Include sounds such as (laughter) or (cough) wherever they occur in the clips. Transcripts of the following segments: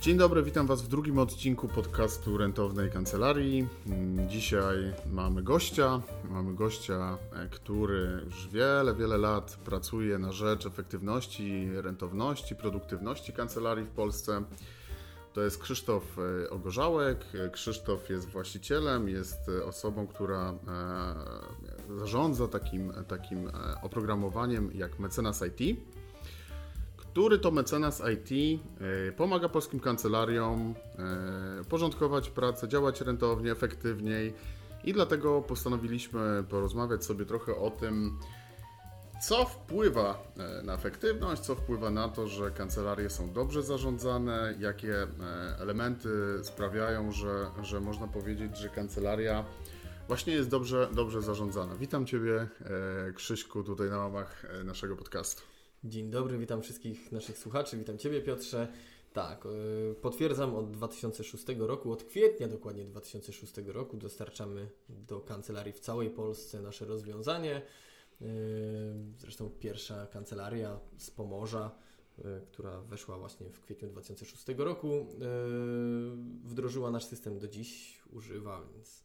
Dzień dobry, witam Was w drugim odcinku podcastu Rentownej Kancelarii. Dzisiaj mamy gościa. Mamy gościa, e, który już wiele, wiele lat pracuje na rzecz efektywności, rentowności, produktywności kancelarii w Polsce. To jest Krzysztof e, Ogorzałek. Krzysztof jest właścicielem, jest osobą, która e, zarządza takim, takim oprogramowaniem jak Mecenas IT który to mecenas IT e, pomaga polskim kancelariom e, porządkować pracę, działać rentownie, efektywniej i dlatego postanowiliśmy porozmawiać sobie trochę o tym, co wpływa e, na efektywność, co wpływa na to, że kancelarie są dobrze zarządzane, jakie elementy sprawiają, że, że można powiedzieć, że kancelaria właśnie jest dobrze, dobrze zarządzana. Witam Ciebie, Krzyśku, tutaj na łamach naszego podcastu. Dzień dobry, witam wszystkich naszych słuchaczy, witam Ciebie Piotrze. Tak, e, potwierdzam od 2006 roku, od kwietnia dokładnie 2006 roku dostarczamy do kancelarii w całej Polsce nasze rozwiązanie. E, zresztą pierwsza kancelaria z Pomorza, e, która weszła właśnie w kwietniu 2006 roku, wdrożyła nasz system do dziś, używa, więc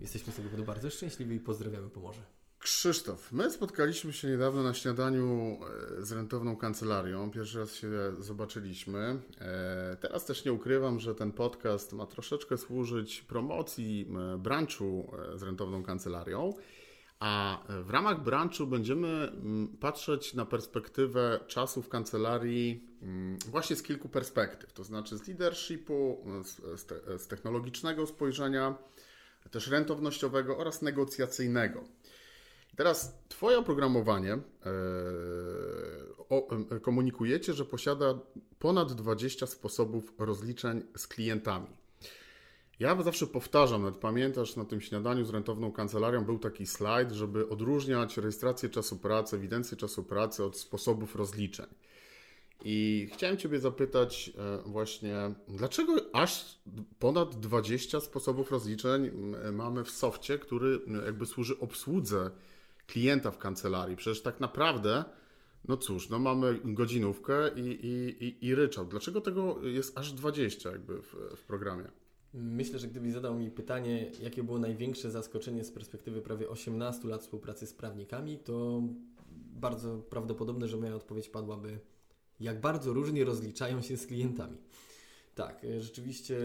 jesteśmy sobie bardzo szczęśliwi i pozdrawiamy Pomorze. Krzysztof, my spotkaliśmy się niedawno na śniadaniu e, z rentowną kancelarią. Pierwszy raz się zobaczyliśmy. E, teraz też nie ukrywam, że ten podcast ma troszeczkę służyć promocji e, branchu z rentowną kancelarią. A w ramach branchu będziemy patrzeć na perspektywę czasu w kancelarii właśnie z kilku perspektyw, to znaczy z leadershipu, z, z technologicznego spojrzenia, też rentownościowego oraz negocjacyjnego. Teraz Twoje oprogramowanie e, e, komunikujecie, że posiada ponad 20 sposobów rozliczeń z klientami. Ja zawsze powtarzam, nawet pamiętasz, na tym śniadaniu z rentowną kancelarią był taki slajd, żeby odróżniać rejestrację czasu pracy, ewidencję czasu pracy od sposobów rozliczeń. I chciałem Ciebie zapytać e, właśnie, dlaczego aż ponad 20 sposobów rozliczeń mamy w softie, który jakby służy obsłudze klienta w kancelarii. Przecież tak naprawdę, no cóż, no mamy godzinówkę i, i, i, i ryczałt. Dlaczego tego jest aż 20 jakby w, w programie? Myślę, że gdybyś zadał mi pytanie, jakie było największe zaskoczenie z perspektywy prawie 18 lat współpracy z prawnikami, to bardzo prawdopodobne, że moja odpowiedź padłaby, jak bardzo różnie rozliczają się z klientami. Tak, rzeczywiście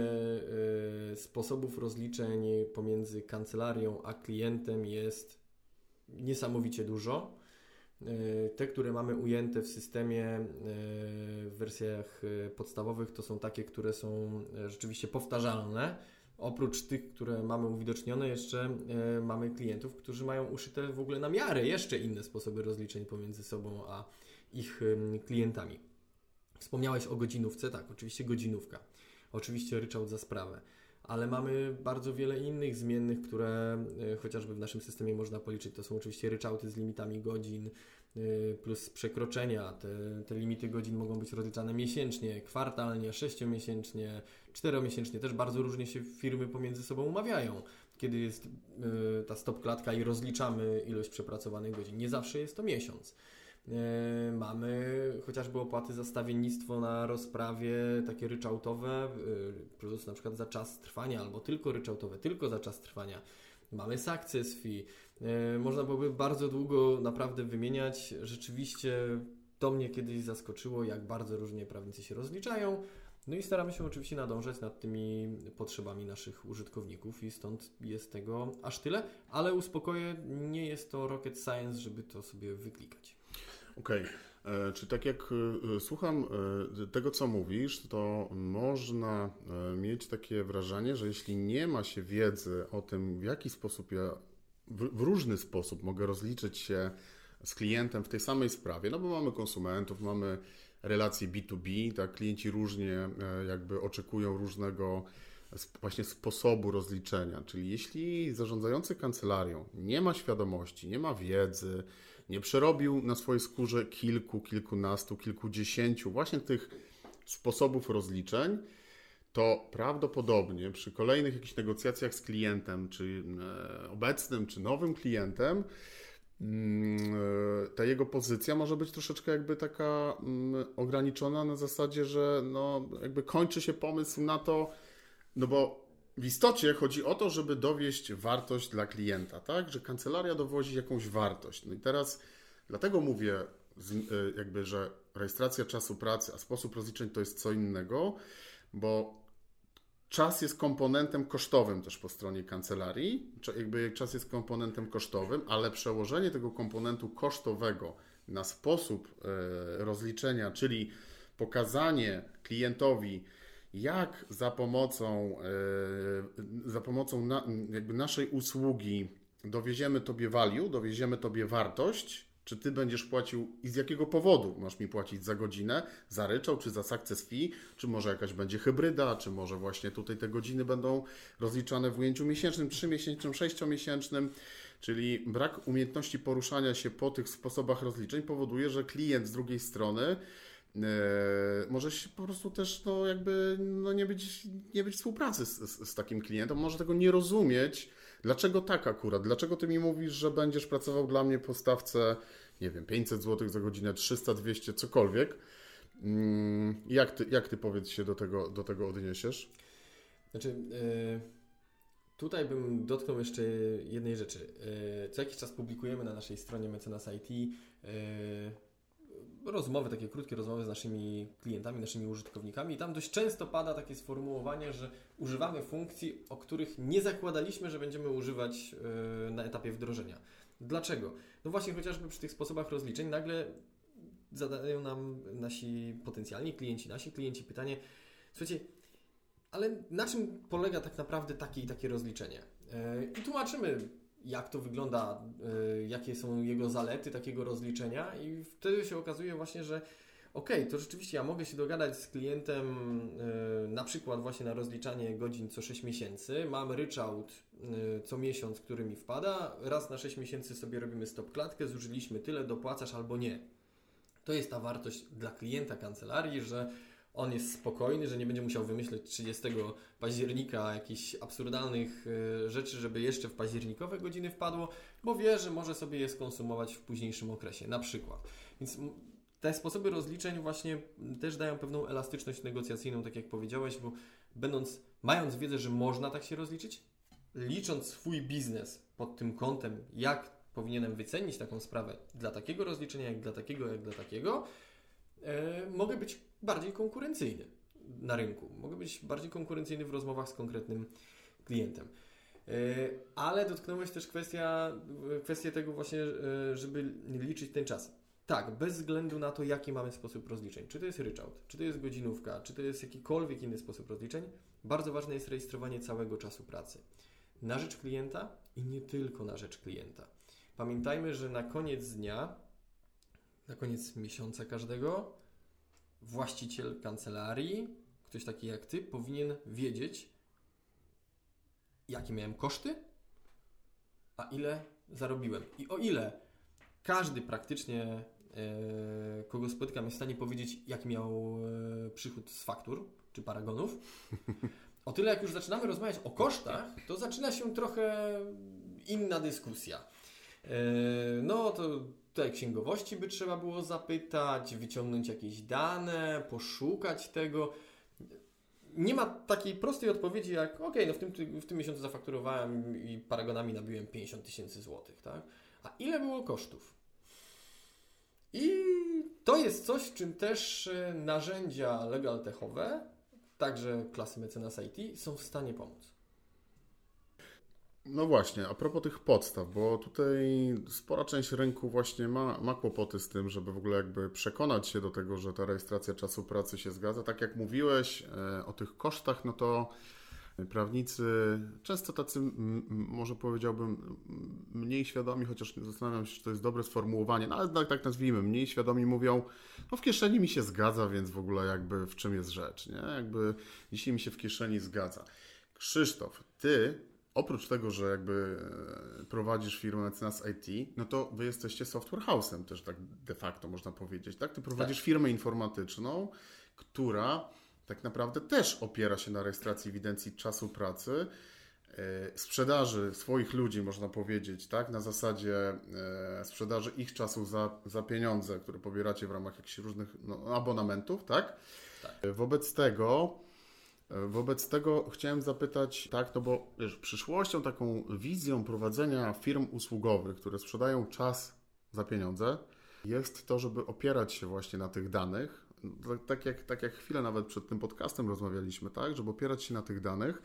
y, sposobów rozliczeń pomiędzy kancelarią a klientem jest niesamowicie dużo. E, te, które mamy ujęte w systemie e, w wersjach e, podstawowych, to są takie, które są rzeczywiście powtarzalne. Oprócz tych, które mamy uwidocznione, jeszcze mamy klientów, którzy mają uszyte w ogóle na miarę jeszcze inne sposoby rozliczeń pomiędzy sobą a ich klientami. Wspomniałeś o godzinówce, tak, oczywiście godzinówka. Oczywiście ryczałt za sprawę ale mamy bardzo wiele innych zmiennych, które e, chociażby w naszym systemie można policzyć. To są oczywiście ryczałty z limitami godzin e, plus przekroczenia. Te, te limity godzin mogą być rozliczane miesięcznie, kwartalnie, sześciomiesięcznie, czteromiesięcznie. Też bardzo różnie się firmy pomiędzy sobą umawiają kiedy jest e, ta stop klatka i rozliczamy ilość przepracowanych godzin. Nie zawsze jest to miesiąc. E, mamy chociażby opłaty za stawiennictwo na rozprawie takie ryczałtowe, e, plus na przykład za czas trwania, albo tylko ryczałtowe, tylko za czas trwania. Mamy success fee. E, można byłoby bardzo długo naprawdę wymieniać. Rzeczywiście to mnie kiedyś zaskoczyło, jak bardzo różnie prawnicy się rozliczają. No i staramy się oczywiście nadążać nad tymi potrzebami naszych użytkowników i stąd jest tego aż tyle, ale uspokoję, nie jest to rocket science, żeby to sobie wyklikać. Okej. Okay. E, czy tak jak e, słucham e, tego, co mówisz, to można mieć takie wrażenie, że jeśli nie ma się wiedzy o tym, w jaki sposób ja w, w różny sposób mogę rozliczyć się z klientem w tej samej sprawie, no bo mamy konsumentów, mamy relacje B2B, tak, klienci różnie jakby oczekują różnego właśnie sposobu rozliczenia, czyli jeśli zarządzający kancelarią nie ma świadomości, nie ma wiedzy, nie przerobił na swojej skórze kilku, kilkunastu, kilkudziesięciu właśnie tych sposobów rozliczeń, to prawdopodobnie przy kolejnych jakichś negocjacjach z klientem, czy e, obecnym, czy nowym klientem, mm, e, ta jego pozycja może być troszeczkę jakby taka mm, ograniczona na zasadzie, że no jakby kończy się pomysł na to, no bo w istocie chodzi o to, żeby dowieść wartość dla klienta, tak? Że kancelaria dowozi jakąś wartość. No i teraz dlatego mówię, e, jakby, że rejestracja czasu pracy, a sposób rozliczeń to jest co innego, bo czas jest komponentem kosztowym też po stronie kancelarii, jakby czas jest komponentem kosztowym, ale przełożenie tego komponentu kosztowego na sposób e, rozliczenia, czyli pokazanie klientowi, jak za pomocą, e, za pomocą jakby naszej usługi dowieziemy Tobie value, dowieziemy Tobie wartość, czy ty będziesz płacił i z jakiego powodu? Masz mi płacić za godzinę, za ryczał, czy za success fee, czy może jakaś będzie hybryda, czy może właśnie tutaj te godziny będą rozliczane w ujęciu miesięcznym, trzymiesięcznym, sześciomiesięcznym. Czyli brak umiejętności poruszania się po tych sposobach rozliczeń powoduje, że klient z drugiej strony może się po prostu też no, jakby no, nie, być, nie być współpracy z, z, z takim klientem, może tego nie rozumieć, Dlaczego tak akurat? Dlaczego ty mi mówisz, że będziesz pracował dla mnie po stawce, nie wiem, 500 zł za godzinę, 300, 200, cokolwiek? Mm, jak ty, jak ty powiedz się do tego, do tego odniesiesz? Znaczy, yy, tutaj bym dotknął jeszcze jednej rzeczy. Yy, co jakiś czas publikujemy na naszej stronie Mecenas IT rozmowy, takie krótkie rozmowy z naszymi klientami, naszymi użytkownikami i tam dość często pada takie sformułowanie, że używamy funkcji, o których nie zakładaliśmy, że będziemy używać e, na etapie wdrożenia. Dlaczego? No właśnie chociażby przy tych sposobach rozliczeń nagle zadają nam nasi potencjalni klienci, nasi klienci pytanie, słuchajcie, ale na czym polega tak naprawdę takie i takie rozliczenie? E, I tłumaczymy jak to wygląda, y, jakie są jego zalety takiego rozliczenia, i wtedy się okazuje właśnie, że ok, to rzeczywiście ja mogę się dogadać z klientem y, na przykład właśnie na rozliczanie godzin co 6 miesięcy, mam ryczałt y, co miesiąc, który mi wpada, raz na 6 miesięcy sobie robimy stop klatkę, zużyliśmy tyle, dopłacasz albo nie. To jest ta wartość dla klienta kancelarii, że on jest spokojny, że nie będzie musiał wymyśleć 30 października jakichś absurdalnych e, rzeczy, żeby jeszcze w październikowe godziny wpadło, bo wie, że może sobie je skonsumować w późniejszym okresie, na przykład. Więc te sposoby rozliczeń właśnie też dają pewną elastyczność negocjacyjną, tak jak powiedziałeś, bo będąc, mając wiedzę, że można tak się rozliczyć, licząc swój biznes pod tym kątem, jak powinienem wycenić taką sprawę dla takiego rozliczenia, jak dla takiego, jak dla takiego, mogę być bardziej konkurencyjny na rynku. Mogę być bardziej konkurencyjny w rozmowach z konkretnym klientem. E, ale dotknąłeś też kwestia, kwestię tego właśnie, e, żeby liczyć ten czas. Tak, bez względu na to, jaki mamy sposób rozliczeń. Czy to jest ryczałt, czy to jest godzinówka, czy to jest jakikolwiek inny sposób rozliczeń, bardzo ważne jest rejestrowanie całego czasu pracy. Na rzecz klienta i nie tylko na rzecz klienta. Pamiętajmy, że na koniec dnia, na koniec miesiąca każdego, właściciel kancelarii, ktoś taki jak ty, powinien wiedzieć, jakie miałem koszty, a ile zarobiłem. I o ile każdy praktycznie, e, kogo spotykam, jest w stanie powiedzieć, jaki miał e, przychód z faktur czy paragonów, o tyle jak już zaczynamy rozmawiać o kosztach, to zaczyna się trochę inna dyskusja. E, no to Tutaj księgowości by trzeba było zapytać, wyciągnąć jakieś dane, poszukać tego. Nie ma takiej prostej odpowiedzi jak, ok, no w tym, w tym miesiącu zafakturowałem i paragonami nabiłem 50 tysięcy złotych, tak? A ile było kosztów? I to jest coś, czym też e, narzędzia legal techowe, także klasy mecenas IT, są w stanie pomóc. No właśnie, a propos tych podstaw, bo tutaj spora część rynku właśnie ma, ma kłopoty z tym, żeby w ogóle jakby przekonać się do tego, że ta rejestracja czasu pracy się zgadza. Tak jak mówiłeś e, o tych kosztach, no to prawnicy, często tacy, może powiedziałbym, mniej świadomi, chociaż zastanawiam się, czy to jest dobre sformułowanie, no ale tak, tak nazwijmy, mniej świadomi mówią, no w kieszeni mi się zgadza, więc w ogóle jakby w czym jest rzecz, nie? Jakby dzisiaj mi się w kieszeni zgadza. Krzysztof, ty oprócz tego, że jakby e, prowadzisz firmę Mecenas IT, no to wy jesteście software house'em też tak de facto można powiedzieć, tak? Ty prowadzisz tak. firmę informatyczną, która tak naprawdę też opiera się na rejestracji ewidencji czasu pracy. sprzedaży swoich ludzi, można powiedzieć, tak? Na zasadzie sprzedaży ich czasu za, za pieniądze, które pobieracie w ramach jakichś różnych no, abonamentów, tak? tak? Wobec tego Wobec tego chciałem zapytać, tak, no bo wiesz, przyszłością, taką wizją prowadzenia firm usługowych, które sprzedają czas za pieniądze, jest to, żeby opierać się właśnie na tych danych. Tak jak, tak jak chwilę nawet przed tym podcastem rozmawialiśmy, tak, żeby opierać się na tych danych,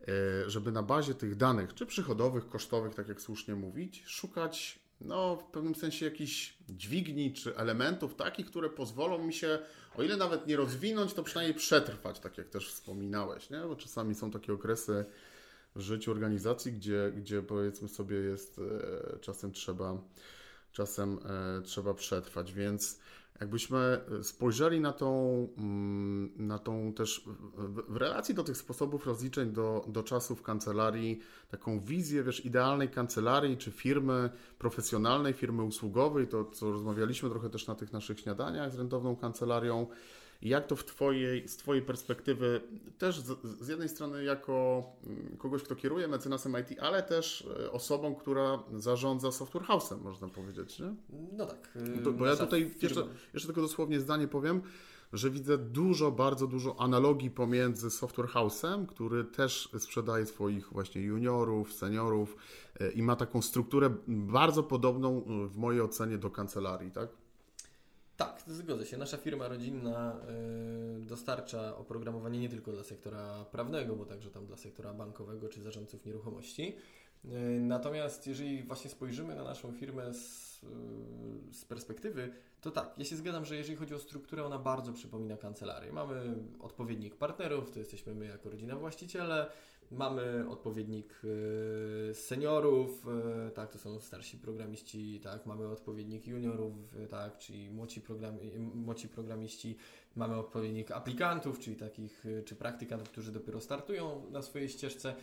e, żeby na bazie tych danych, czy przychodowych, kosztowych, tak jak słusznie mówić, szukać no, w pewnym sensie jakichś dźwigni czy elementów takich, które pozwolą mi się, o ile nawet nie rozwinąć, to przynajmniej przetrwać, tak jak też wspominałeś, nie? bo czasami są takie okresy w życiu organizacji, gdzie, gdzie powiedzmy sobie jest, e, czasem trzeba, czasem e, trzeba przetrwać, więc Jakbyśmy spojrzeli na tą, mm, na tą też w, relacji do tych sposobów rozliczeń do, do czasów kancelarii, taką wizję, wiesz, idealnej kancelarii czy firmy profesjonalnej, firmy usługowej, to co rozmawialiśmy trochę też na tych naszych śniadaniach z rentowną kancelarią, jak to w twojej, z Twojej perspektywy, też z, z, jednej strony jako mm, kogoś, kto kieruje mecenasem IT, ale też e, osobą, która zarządza software house'em, można powiedzieć, nie? No tak. To, bo ja tutaj jeszcze, jeszcze tylko dosłownie zdanie powiem, że widzę dużo, bardzo dużo analogii pomiędzy software house'em, który też sprzedaje swoich właśnie juniorów, seniorów e, i ma taką strukturę bardzo podobną w mojej ocenie do kancelarii, tak? Zgodzę się. Nasza firma rodzinna y, dostarcza oprogramowanie nie tylko dla sektora prawnego, bo także tam dla sektora bankowego czy zarządców nieruchomości. Y, natomiast jeżeli właśnie spojrzymy na naszą firmę z, y, z perspektywy, to tak, ja się zgadzam, że jeżeli chodzi o strukturę, ona bardzo przypomina kancelarię. Mamy odpowiednik partnerów, to jesteśmy my jako rodzina właściciele, Mamy odpowiednik y, seniorów, y, tak, to są starsi programiści, tak, mamy odpowiednik juniorów, y, tak, czyli młodzi, program, młodzi programiści, mamy odpowiednik aplikantów, czyli takich, czy praktykantów, którzy dopiero startują na swojej ścieżce.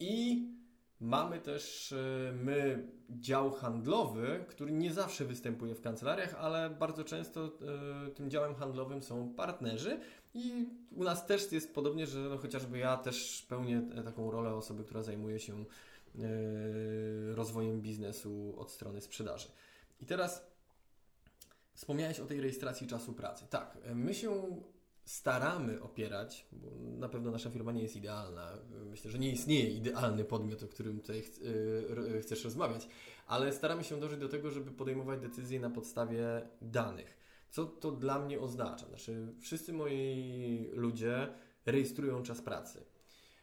I Mamy też my dział handlowy, który nie zawsze występuje w kancelariach, ale bardzo często tym działem handlowym są partnerzy, i u nas też jest podobnie, że no chociażby ja też pełnię taką rolę osoby, która zajmuje się e, rozwojem biznesu od strony sprzedaży. I teraz wspomniałeś o tej rejestracji czasu pracy. Tak, my się staramy opierać, bo na pewno nasza firma nie jest idealna. Myślę, że nie istnieje idealny podmiot, o którym tutaj e, chcesz rozmawiać, ale staramy się dążyć do tego, żeby podejmować decyzje na podstawie danych. Co to dla mnie oznacza? Znaczy, wszyscy moi ludzie rejestrują czas pracy.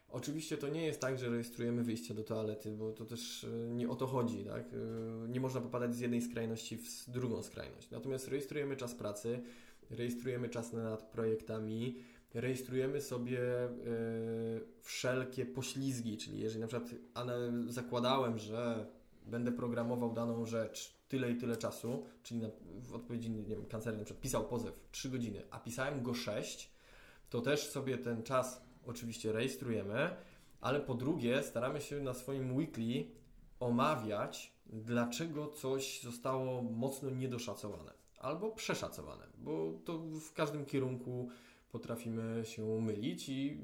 Oczywiście to nie jest tak, że rejestrujemy wyjście do toalety, bo to też e, nie o to chodzi, tak? E, nie można popadać z jednej skrajności w drugą skrajność. Natomiast rejestrujemy czas pracy, rejestrujemy czas nad projektami, rejestrujemy sobie e, wszelkie poślizgi, czyli jeżeli na przykład zakładałem, że będę programował daną rzecz tyle i tyle czasu, czyli na, w odpowiedzi, nie wiem, kancelarii na przykład pisał pozew 3 godziny, a pisałem go 6, to też sobie ten czas oczywiście rejestrujemy, ale po drugie staramy się na swoim weekly omawiać, dlaczego coś zostało mocno niedoszacowane albo przeszacowane, bo to w każdym kierunku potrafimy się mylić i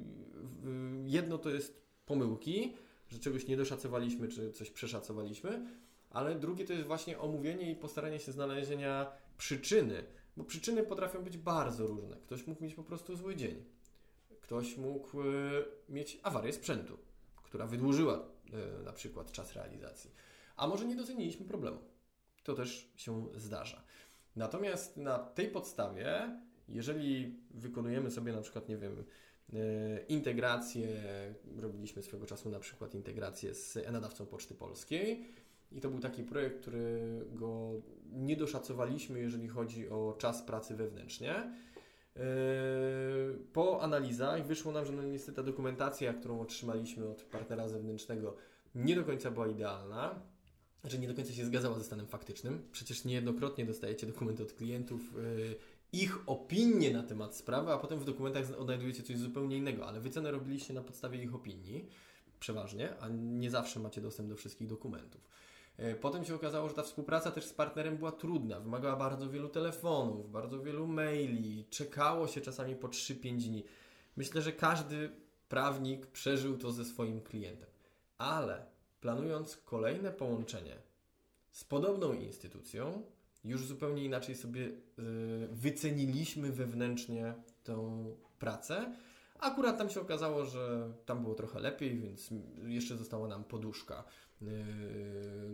jedno to jest pomyłki, że czegoś nie doszacowaliśmy, czy coś przeszacowaliśmy, ale drugie to jest właśnie omówienie i postaranie się znalezienia przyczyny, bo przyczyny potrafią być bardzo różne. Ktoś mógł mieć po prostu zły dzień. Ktoś mógł y, mieć awarię sprzętu, która wydłużyła y, na przykład czas realizacji. A może nie doceniliśmy problemu. To też się zdarza. Natomiast na tej podstawie, jeżeli wykonujemy sobie na przykład, nie wiem, E, integrację, robiliśmy swego czasu na przykład integrację z e-nadawcą Poczty Polskiej i to był taki projekt, którego nie doszacowaliśmy, jeżeli chodzi o czas pracy wewnętrznie. E, po analizach wyszło nam, że no niestety ta dokumentacja, którą otrzymaliśmy od partnera zewnętrznego, nie do końca była idealna, że nie do końca się zgadzała ze stanem faktycznym. Przecież niejednokrotnie dostajecie dokumenty od klientów, e, ich opinie na temat sprawy, a potem w dokumentach odnajdujecie coś zupełnie innego, ale wycenę robiliście na podstawie ich opinii, przeważnie, a nie zawsze macie dostęp do wszystkich dokumentów. E, potem się okazało, że ta współpraca też z partnerem była trudna, wymagała bardzo wielu telefonów, bardzo wielu maili, czekało się czasami po 3-5 dni. Myślę, że każdy prawnik przeżył to ze swoim klientem. Ale planując kolejne połączenie z podobną instytucją, już zupełnie inaczej sobie y, wyceniliśmy wewnętrznie tą pracę. Akurat tam się okazało, że tam było trochę lepiej, więc jeszcze została nam poduszka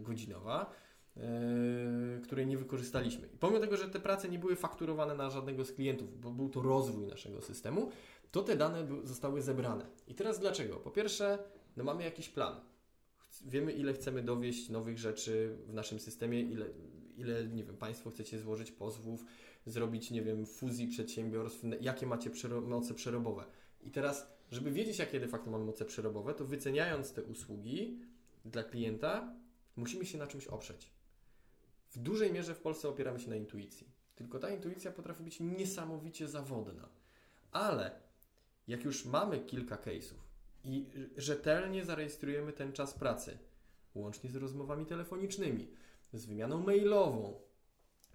godzinowa, y, której nie wykorzystaliśmy. I pomimo tego, że te prace nie były fakturowane na żadnego z klientów, bo był to rozwój naszego systemu, to te dane zostały zebrane. I teraz dlaczego? Po pierwsze, no mamy jakiś plan. Wiemy, ile chcemy dowieść nowych rzeczy w naszym systemie, ile, ile, nie wiem, Państwo chcecie złożyć pozwów, zrobić, nie wiem, fuzji przedsiębiorstw, jakie macie przero moce przerobowe. I teraz, żeby wiedzieć, jakie de facto mamy moce przerobowe, to wyceniając te usługi dla klienta, musimy się na czymś oprzeć. W dużej mierze w Polsce opieramy się na intuicji. Tylko ta intuicja potrafi być niesamowicie zawodna. Ale jak już mamy kilka case'ów i rzetelnie zarejestrujemy ten czas pracy, łącznie z rozmowami telefonicznymi, z wymianą mailową,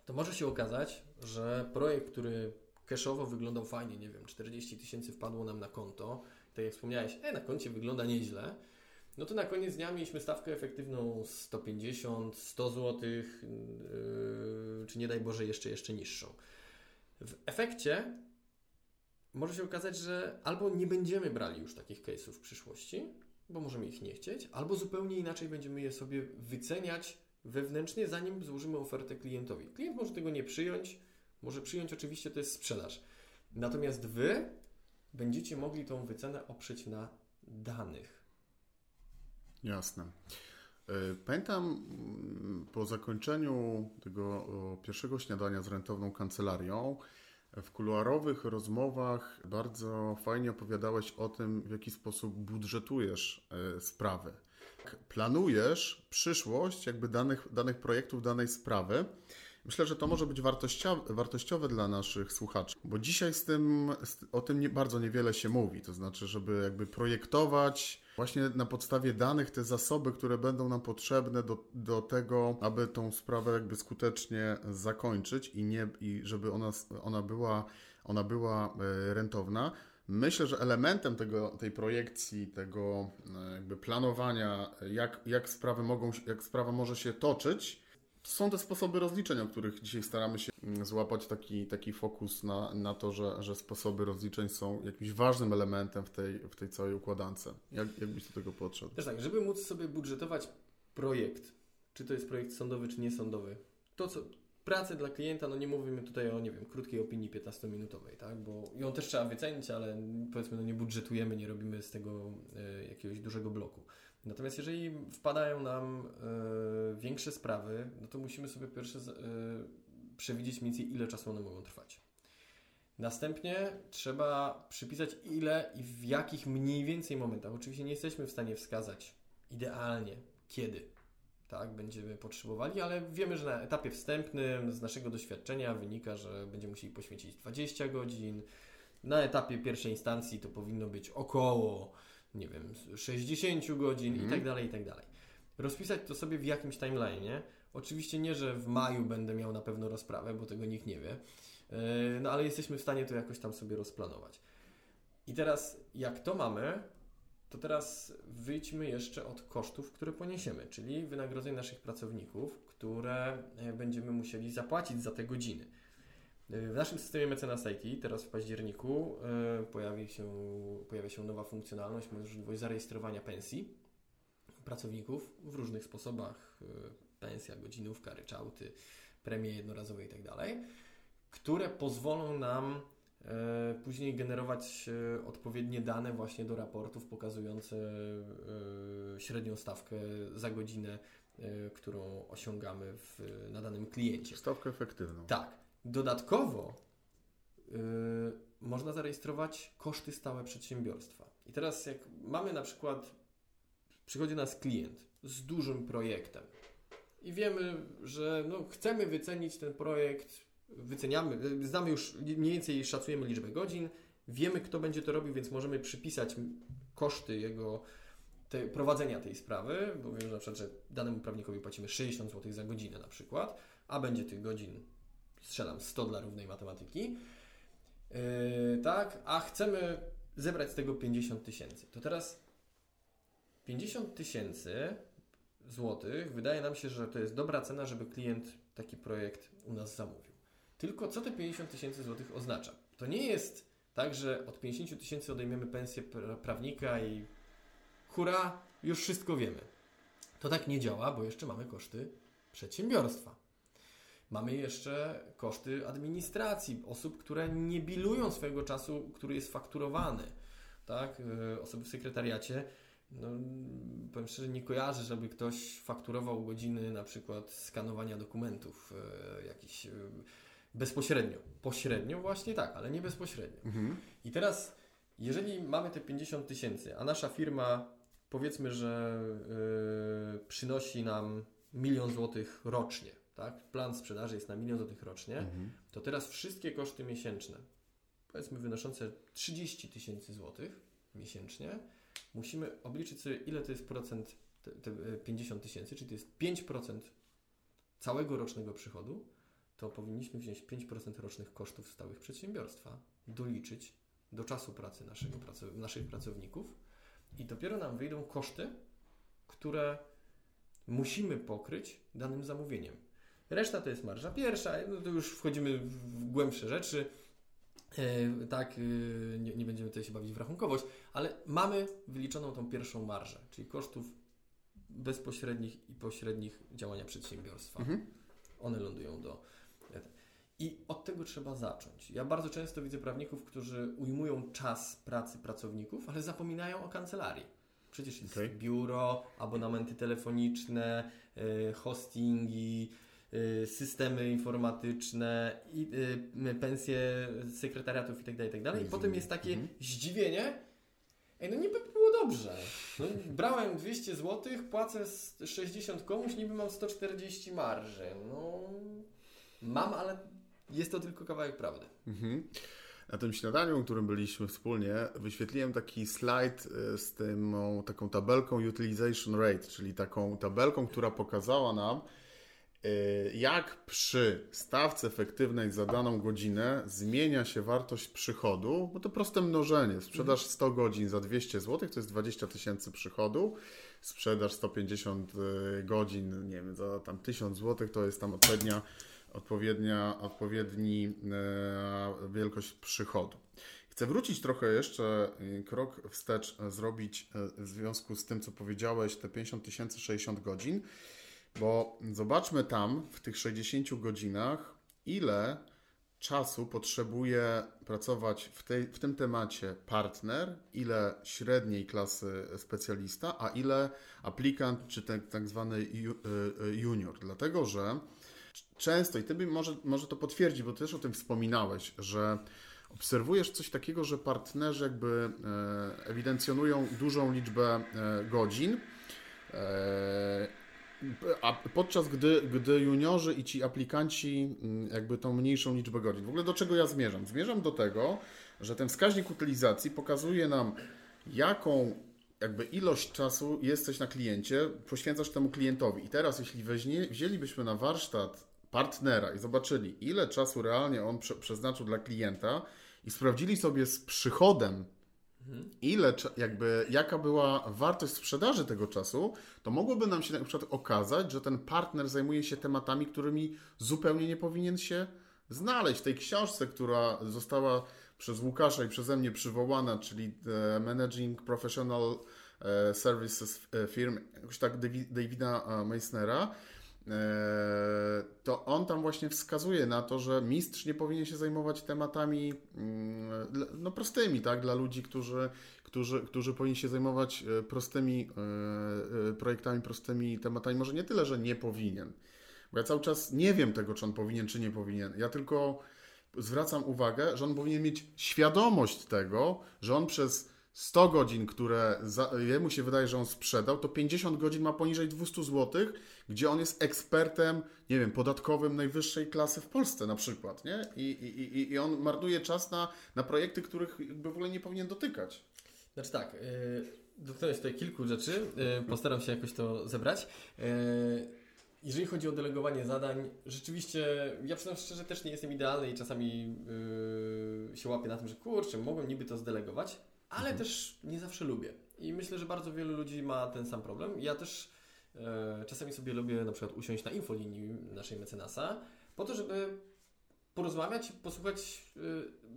to może się okazać, że projekt, który cashowo wyglądał fajnie, nie wiem, 40 tysięcy wpadło nam na konto, tak jak wspomniałeś, e, na koncie wygląda nieźle, no to na koniec dnia mieliśmy stawkę efektywną 150, 100 zł, yy, czy nie daj Boże jeszcze, jeszcze niższą. W efekcie może się okazać, że albo nie będziemy brali już takich case'ów w przyszłości, bo możemy ich nie chcieć, albo zupełnie inaczej będziemy je sobie wyceniać wewnętrznie, zanim złożymy ofertę klientowi. Klient może tego nie przyjąć, może przyjąć oczywiście to jest sprzedaż. Natomiast Wy będziecie mogli tą wycenę oprzeć na danych. Jasne. E, pamiętam po zakończeniu tego pierwszego śniadania z rentowną kancelarią, w kuluarowych rozmowach bardzo fajnie opowiadałeś o tym, w jaki sposób budżetujesz e, sprawy. Planujesz przyszłość jakby danych, danych projektów, danej sprawy. Myślę, że to może być wartościowe, dla naszych słuchaczy, bo dzisiaj z tym, o tym nie, bardzo niewiele się mówi. To znaczy, żeby jakby projektować właśnie na podstawie danych te zasoby, które będą nam potrzebne do, do tego, aby tą sprawę jakby skutecznie zakończyć i, nie, i żeby ona, ona, była, ona była e, rentowna. Myślę, że elementem tego, tej projekcji, tego e, jakby planowania, jak, jak sprawy mogą, jak sprawa może się toczyć, są te sposoby rozliczeń, o których dzisiaj staramy się mm, złapać taki, taki fokus na, na to, że, że sposoby rozliczeń są jakimś ważnym elementem w tej, w tej całej układance. Jak, jak byś do tego podszedł? Też tak, żeby móc sobie budżetować projekt, czy to jest projekt sądowy, czy niesądowy, to co, pracę dla klienta, no nie mówimy tutaj o, nie wiem, krótkiej opinii 15-minutowej, tak, bo ją też trzeba wycenić, ale powiedzmy, no nie budżetujemy, nie robimy z tego y, jakiegoś dużego bloku. Natomiast jeżeli wpadają nam y, większe sprawy, no to musimy sobie pierwsze y, przewidzieć mniej więcej ile czasu one mogą trwać. Następnie trzeba przypisać ile i w jakich mniej więcej momentach. Oczywiście nie jesteśmy w stanie wskazać idealnie kiedy tak, będziemy potrzebowali, ale wiemy, że na etapie wstępnym z naszego doświadczenia wynika, że będziemy musieli poświęcić 20 godzin. Na etapie pierwszej instancji to powinno być około nie wiem, 60 godzin i tak dalej, i tak dalej. Rozpisać to sobie w jakimś timeline. Oczywiście nie, że w maju będę miał na pewno rozprawę, bo tego nikt nie wie. E, no ale jesteśmy w stanie to jakoś tam sobie rozplanować. I teraz, jak to mamy, to teraz wyjdźmy jeszcze od kosztów, które poniesiemy, czyli wynagrodzeń naszych pracowników, które e, będziemy musieli zapłacić za te godziny. W naszym systemie Mecenas IT teraz w październiku e, pojawi się, pojawia się nowa funkcjonalność, możliwość zarejestrowania pensji pracowników w różnych sposobach. E, pensja, godzinówka, ryczałty, premie jednorazowe itd., tak które pozwolą nam e, później generować odpowiednie dane właśnie do raportów pokazujące średnią stawkę za godzinę, którą osiągamy w, na danym kliencie. Stawkę efektywną. Tak. Dodatkowo yy, można zarejestrować koszty stałe przedsiębiorstwa. I teraz, jak mamy na przykład, przychodzi nas klient z dużym projektem i wiemy, że no, chcemy wycenić ten projekt, wyceniamy, znamy już mniej więcej, szacujemy liczbę godzin, wiemy, kto będzie to robił, więc możemy przypisać koszty jego te, prowadzenia tej sprawy, bo wiemy na przykład, że danemu prawnikowi płacimy 60 zł za godzinę na przykład, a będzie tych godzin strzelam 100 dla równej matematyki, yy, tak, a chcemy zebrać z tego 50 tysięcy. To teraz 50 tysięcy złotych wydaje nam się, że to jest dobra cena, żeby klient taki projekt u nas zamówił. Tylko co te 50 tysięcy złotych oznacza? To nie jest tak, że od 50 tysięcy odejmiemy pensję pra- prawnika i hura, już wszystko wiemy. To tak nie działa, bo jeszcze mamy koszty przedsiębiorstwa. Mamy jeszcze koszty administracji, osób, które nie bilują swojego czasu, który jest fakturowany. Tak? Yy, Osoby w sekretariacie. No, powiem szczerze, nie kojarzę, żeby ktoś fakturował godziny na przykład skanowania dokumentów yy, jakichś yy, bezpośrednio. Pośrednio właśnie tak, ale nie bezpośrednio. Mhm. I teraz, jeżeli mamy te 50 tysięcy, a nasza firma powiedzmy, że yy, przynosi nam milion złotych rocznie, tak? Plan sprzedaży jest na milion złotych rocznie, Mhm. to teraz wszystkie koszty miesięczne, powiedzmy wynoszące 30 tysięcy złotych miesięcznie, musimy obliczyć sobie, ile to jest procent, te, te e, 50 tysięcy, czyli to jest 5% całego rocznego przychodu, to powinniśmy wziąć 5% rocznych kosztów stałych przedsiębiorstwa, doliczyć do czasu pracy naszego, naszych pracowników i dopiero nam wyjdą koszty, które musimy pokryć danym zamówieniem. Reszta to jest marża pierwsza, no to już wchodzimy w głębsze rzeczy. E, tak, e, nie, nie będziemy tutaj się bawić w rachunkowość, ale mamy wyliczoną tą pierwszą marżę, czyli kosztów bezpośrednich i pośrednich działania przedsiębiorstwa. Mhm. One lądują do. I od tego trzeba zacząć. Ja bardzo często widzę prawników, którzy ujmują czas pracy pracowników, ale zapominają o kancelarii. Przecież jest Okej. biuro, abonamenty telefoniczne, y, hostingi, systemy informatyczne, i, y, pensje sekretariatów itd. itd. I Rozumiem. potem jest takie Mhm. zdziwienie. Ej, no niby było dobrze. No, brałem 200 zł, płacę s- 60 komuś, niby mam 140 marży. No, mam, ale jest to tylko kawałek prawdy. Mhm. Na tym śniadaniu, którym byliśmy wspólnie, wyświetliłem taki slajd y, z tą taką tabelką utilization rate, czyli taką tabelką, która pokazała nam, y, jak przy stawce efektywnej za daną godzinę zmienia się wartość przychodu, bo to proste mnożenie. Sprzedaż 100 godzin za 200 zł to jest 20 tysięcy przychodu, sprzedaż 150 y, godzin, nie wiem, za tam 1000 zł to jest tam odpowiednia odpowiednia, odpowiedni e, wielkość przychodu. Chcę wrócić trochę jeszcze krok wstecz zrobić w związku z tym, co powiedziałeś, te 50 tysięcy 60 godzin, bo zobaczmy tam w tych 60 godzinach, ile czasu potrzebuje pracować w, tej, w tym temacie partner, ile średniej klasy specjalista, a ile aplikant czy ten tak zwany ju- e, e, junior. Dlatego, że często, i ty może, może to potwierdzi, bo ty też o tym wspominałeś, że obserwujesz coś takiego, że partnerzy jakby e, ewidencjonują dużą liczbę e, godzin, e, a podczas gdy, gdy juniorzy i ci aplikanci mm, jakby tą mniejszą liczbę godzin. W ogóle do czego ja zmierzam? Zmierzam do tego, że ten wskaźnik utylizacji pokazuje nam, jaką jakby ilość czasu jesteś na kliencie, poświęcasz temu klientowi. I teraz, jeśli weźmie, wzięlibyśmy na warsztat partnera i zobaczyli, ile czasu realnie on prze, przeznaczył dla klienta i sprawdzili sobie z przychodem, ile, cza- jakby, jaka była wartość sprzedaży tego czasu, to mogłoby nam się na przykład okazać, że ten partner zajmuje się tematami, którymi zupełnie nie powinien się znaleźć. W tej książce, która została przez Łukasza i przeze mnie przywołana, czyli e, Managing Professional e, Services e, Firm, jakoś tak Davi- Davida e, Meissnera, to on tam właśnie wskazuje na to, że mistrz nie powinien się zajmować tematami mm, no, prostymi, tak, dla ludzi, którzy, którzy, którzy powinni się zajmować e, prostymi e, e, projektami, prostymi tematami. Może nie tyle, że nie powinien, bo ja cały czas nie wiem tego, czy on powinien, czy nie powinien. Ja tylko zwracam uwagę, że on powinien mieć świadomość tego, że on przez 100 godzin, które za, jemu się wydaje, że on sprzedał, to 50 godzin ma poniżej 200 zł, gdzie on jest ekspertem, nie wiem, podatkowym najwyższej klasy w Polsce na przykład, nie? I, i, i, on marnuje czas na, na projekty, których jakby w ogóle nie powinien dotykać. Znaczy tak, yy, dotknąłeś tutaj kilku rzeczy, yy, postaram się jakoś to zebrać. Yy, jeżeli chodzi o delegowanie zadań, rzeczywiście, ja przyznam szczerze, też nie jestem idealny i czasami yy, się łapię na tym, że kurczę, mogłem niby to zdelegować, ale mhm. też nie zawsze lubię. I myślę, że bardzo wielu ludzi ma ten sam problem. Ja też e, czasami sobie lubię na przykład usiąść na infolinii naszej mecenasa, po to, żeby porozmawiać, posłuchać,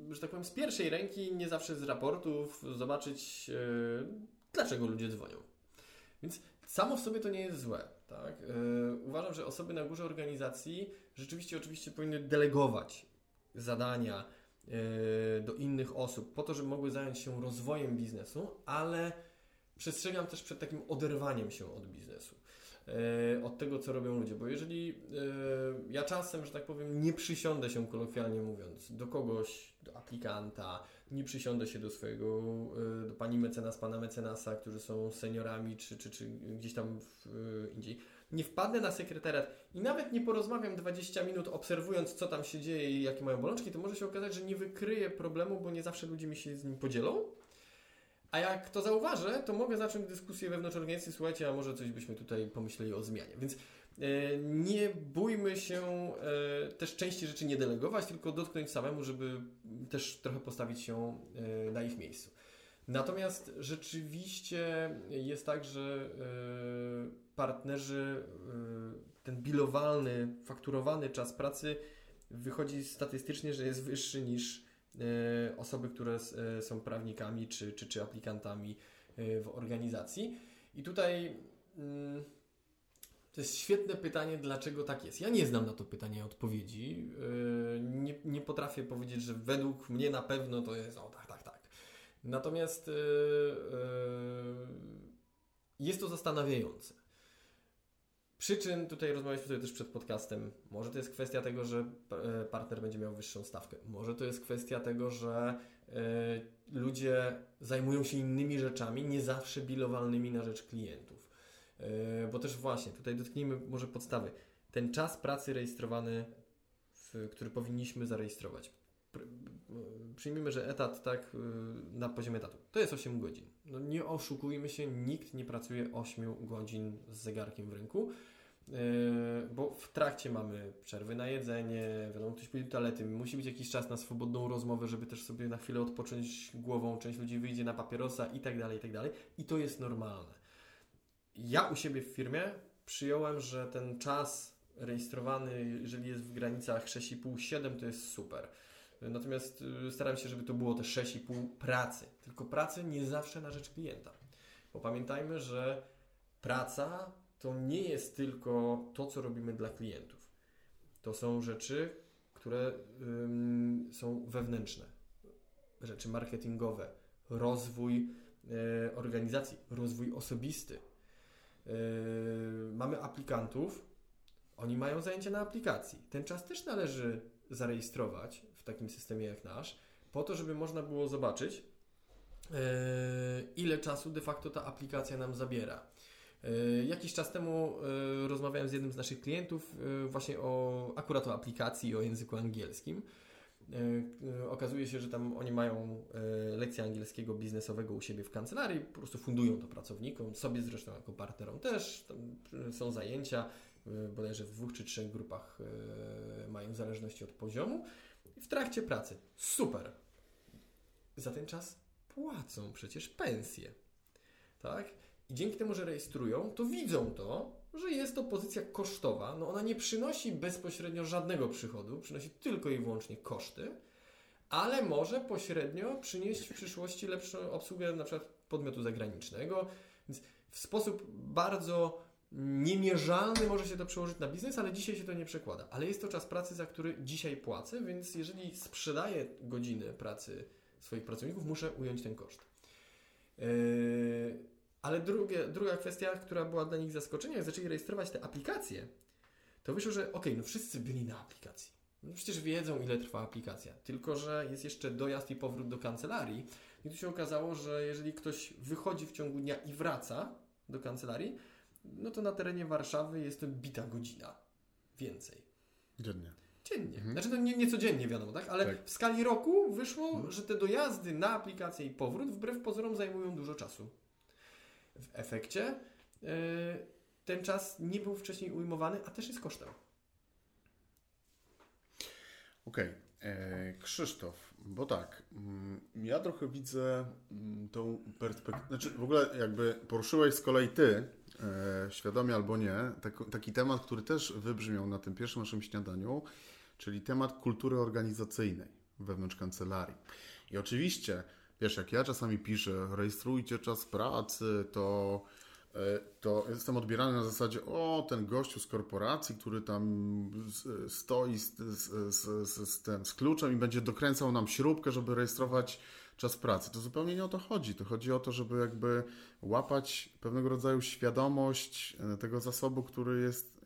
e, że tak powiem, z pierwszej ręki, nie zawsze z raportów, zobaczyć, e, dlaczego ludzie dzwonią. Więc samo w sobie to nie jest złe. Tak? E, uważam, że osoby na górze organizacji rzeczywiście oczywiście powinny delegować zadania do innych osób po to, żeby mogły zająć się rozwojem biznesu, ale przestrzegam też przed takim oderwaniem się od biznesu. E, od tego, co robią ludzie, bo jeżeli ja czasem, że tak powiem, nie przysiądę się kolokwialnie mówiąc do kogoś, do aplikanta, nie przysiądę się do swojego, do pani mecenas, pana mecenasa, którzy są seniorami, czy, czy, czy gdzieś tam indziej, nie wpadnę na sekretariat i nawet nie porozmawiam 20 minut obserwując, co tam się dzieje i jakie mają bolączki, to może się okazać, że nie wykryję problemu, bo nie zawsze ludzie mi się z nim podzielą. A jak to zauważę, to mogę zacząć dyskusję wewnątrz organizacji, słuchajcie, a może coś byśmy tutaj pomyśleli o zmianie. Więc e, nie bójmy się e, też części rzeczy nie delegować, tylko dotknąć samemu, żeby też trochę postawić się e, na ich miejscu. Natomiast rzeczywiście jest tak, że e, partnerzy, e, ten bilowalny, fakturowany czas pracy wychodzi statystycznie, że jest wyższy niż e, osoby, które są prawnikami czy, czy, czy aplikantami w organizacji. I tutaj mm, to jest świetne pytanie, dlaczego tak jest. Ja nie znam na to pytanie odpowiedzi. Nie, nie potrafię powiedzieć, że według mnie na pewno to jest o tak, tak, tak. Natomiast jest to zastanawiające. Przyczyn, tutaj rozmawialiśmy sobie też przed podcastem, może to jest kwestia tego, że e, partner będzie miał wyższą stawkę. Może to jest kwestia tego, że y, ludzie zajmują się innymi rzeczami, nie zawsze bilowalnymi na rzecz klientów. Y, bo też właśnie, tutaj dotknijmy może podstawy. Ten czas pracy rejestrowany, który powinniśmy zarejestrować przyjmijmy, że etat tak y, na poziomie etatu. To jest 8 godzin. No nie oszukujmy się, nikt nie pracuje 8 godzin z zegarkiem w ręku, y, bo w trakcie mamy przerwy na jedzenie, wiadomo, ktoś pójdzie do toalety, musi być jakiś czas na swobodną rozmowę, żeby też sobie na chwilę odpocząć głową, część ludzi wyjdzie na papierosa i tak dalej, i tak dalej. I to jest normalne. Ja u siebie w firmie przyjąłem, że ten czas rejestrowany, jeżeli jest w granicach 6,5-7, to jest super. Natomiast y, staram się, żeby to było te 6,5 pracy. Tylko pracy nie zawsze na rzecz klienta. Bo pamiętajmy, że praca to nie jest tylko to, co robimy dla klientów. To są rzeczy, które ym, są wewnętrzne, rzeczy marketingowe, rozwój y, organizacji, rozwój osobisty. Mamy aplikantów, oni mają zajęcia na aplikacji. Ten czas też należy zarejestrować w takim systemie jak nasz, po to, żeby można było zobaczyć, e, ile czasu de facto ta aplikacja nam zabiera. E, jakiś czas temu e, rozmawiałem z jednym z naszych klientów właśnie o akurat o aplikacji o języku angielskim. Okazuje się, że tam oni mają lekcję angielskiego biznesowego u siebie w kancelarii, po prostu fundują to pracownikom, sobie zresztą jako partnerom też, tam są zajęcia, bodajże w dwóch czy trzech grupach mają w zależności od poziomu w trakcie pracy. Super. Za ten czas płacą przecież pensje. Tak? I dzięki temu, że rejestrują, to widzą to, że jest to pozycja kosztowa. No ona nie przynosi bezpośrednio żadnego przychodu, przynosi tylko i wyłącznie koszty, ale może pośrednio przynieść w przyszłości lepszą obsługę na przykład podmiotu zagranicznego. Więc w sposób bardzo niemierzalny może się to przełożyć na biznes, ale dzisiaj się to nie przekłada. Ale jest to czas pracy, za który dzisiaj płacę, więc jeżeli sprzedaję godziny pracy swoich pracowników, muszę ująć ten koszt. Yy, ale drugie, druga kwestia, która była dla nich zaskoczeniem, jak zaczęli rejestrować te aplikacje, to wyszło, że ok, no wszyscy byli na aplikacji. No przecież wiedzą, ile trwa aplikacja. Tylko, że jest jeszcze dojazd i powrót do kancelarii. I tu się okazało, że jeżeli ktoś wychodzi w ciągu dnia i wraca do kancelarii, no to na terenie Warszawy jest to bita godzina. Więcej. Dziennie. Dziennie. Mhm. Znaczy to nie, nie codziennie wiadomo, tak? Ale tak. w skali roku wyszło, mhm. że te dojazdy na aplikację i powrót wbrew pozorom zajmują dużo czasu. W efekcie yy, ten czas nie był wcześniej ujmowany, a też jest kosztem. Okej. E, Krzysztof, bo tak, mm, ja trochę widzę mm, tą perspektywę, znaczy w ogóle jakby poruszyłeś z kolei ty, świadomie albo nie, tak, taki temat, który też wybrzmiał na tym pierwszym naszym śniadaniu, czyli temat kultury organizacyjnej wewnątrz kancelarii. I oczywiście, wiesz, jak ja czasami piszę, rejestrujcie czas pracy, to E, to jestem odbierany na zasadzie, o, ten gościu z korporacji, który tam stoi z, z, z, z, ten, z kluczem i będzie dokręcał nam śrubkę, żeby rejestrować czas pracy. To zupełnie nie o to chodzi. To chodzi o to, żeby jakby łapać pewnego rodzaju świadomość e, tego zasobu, który jest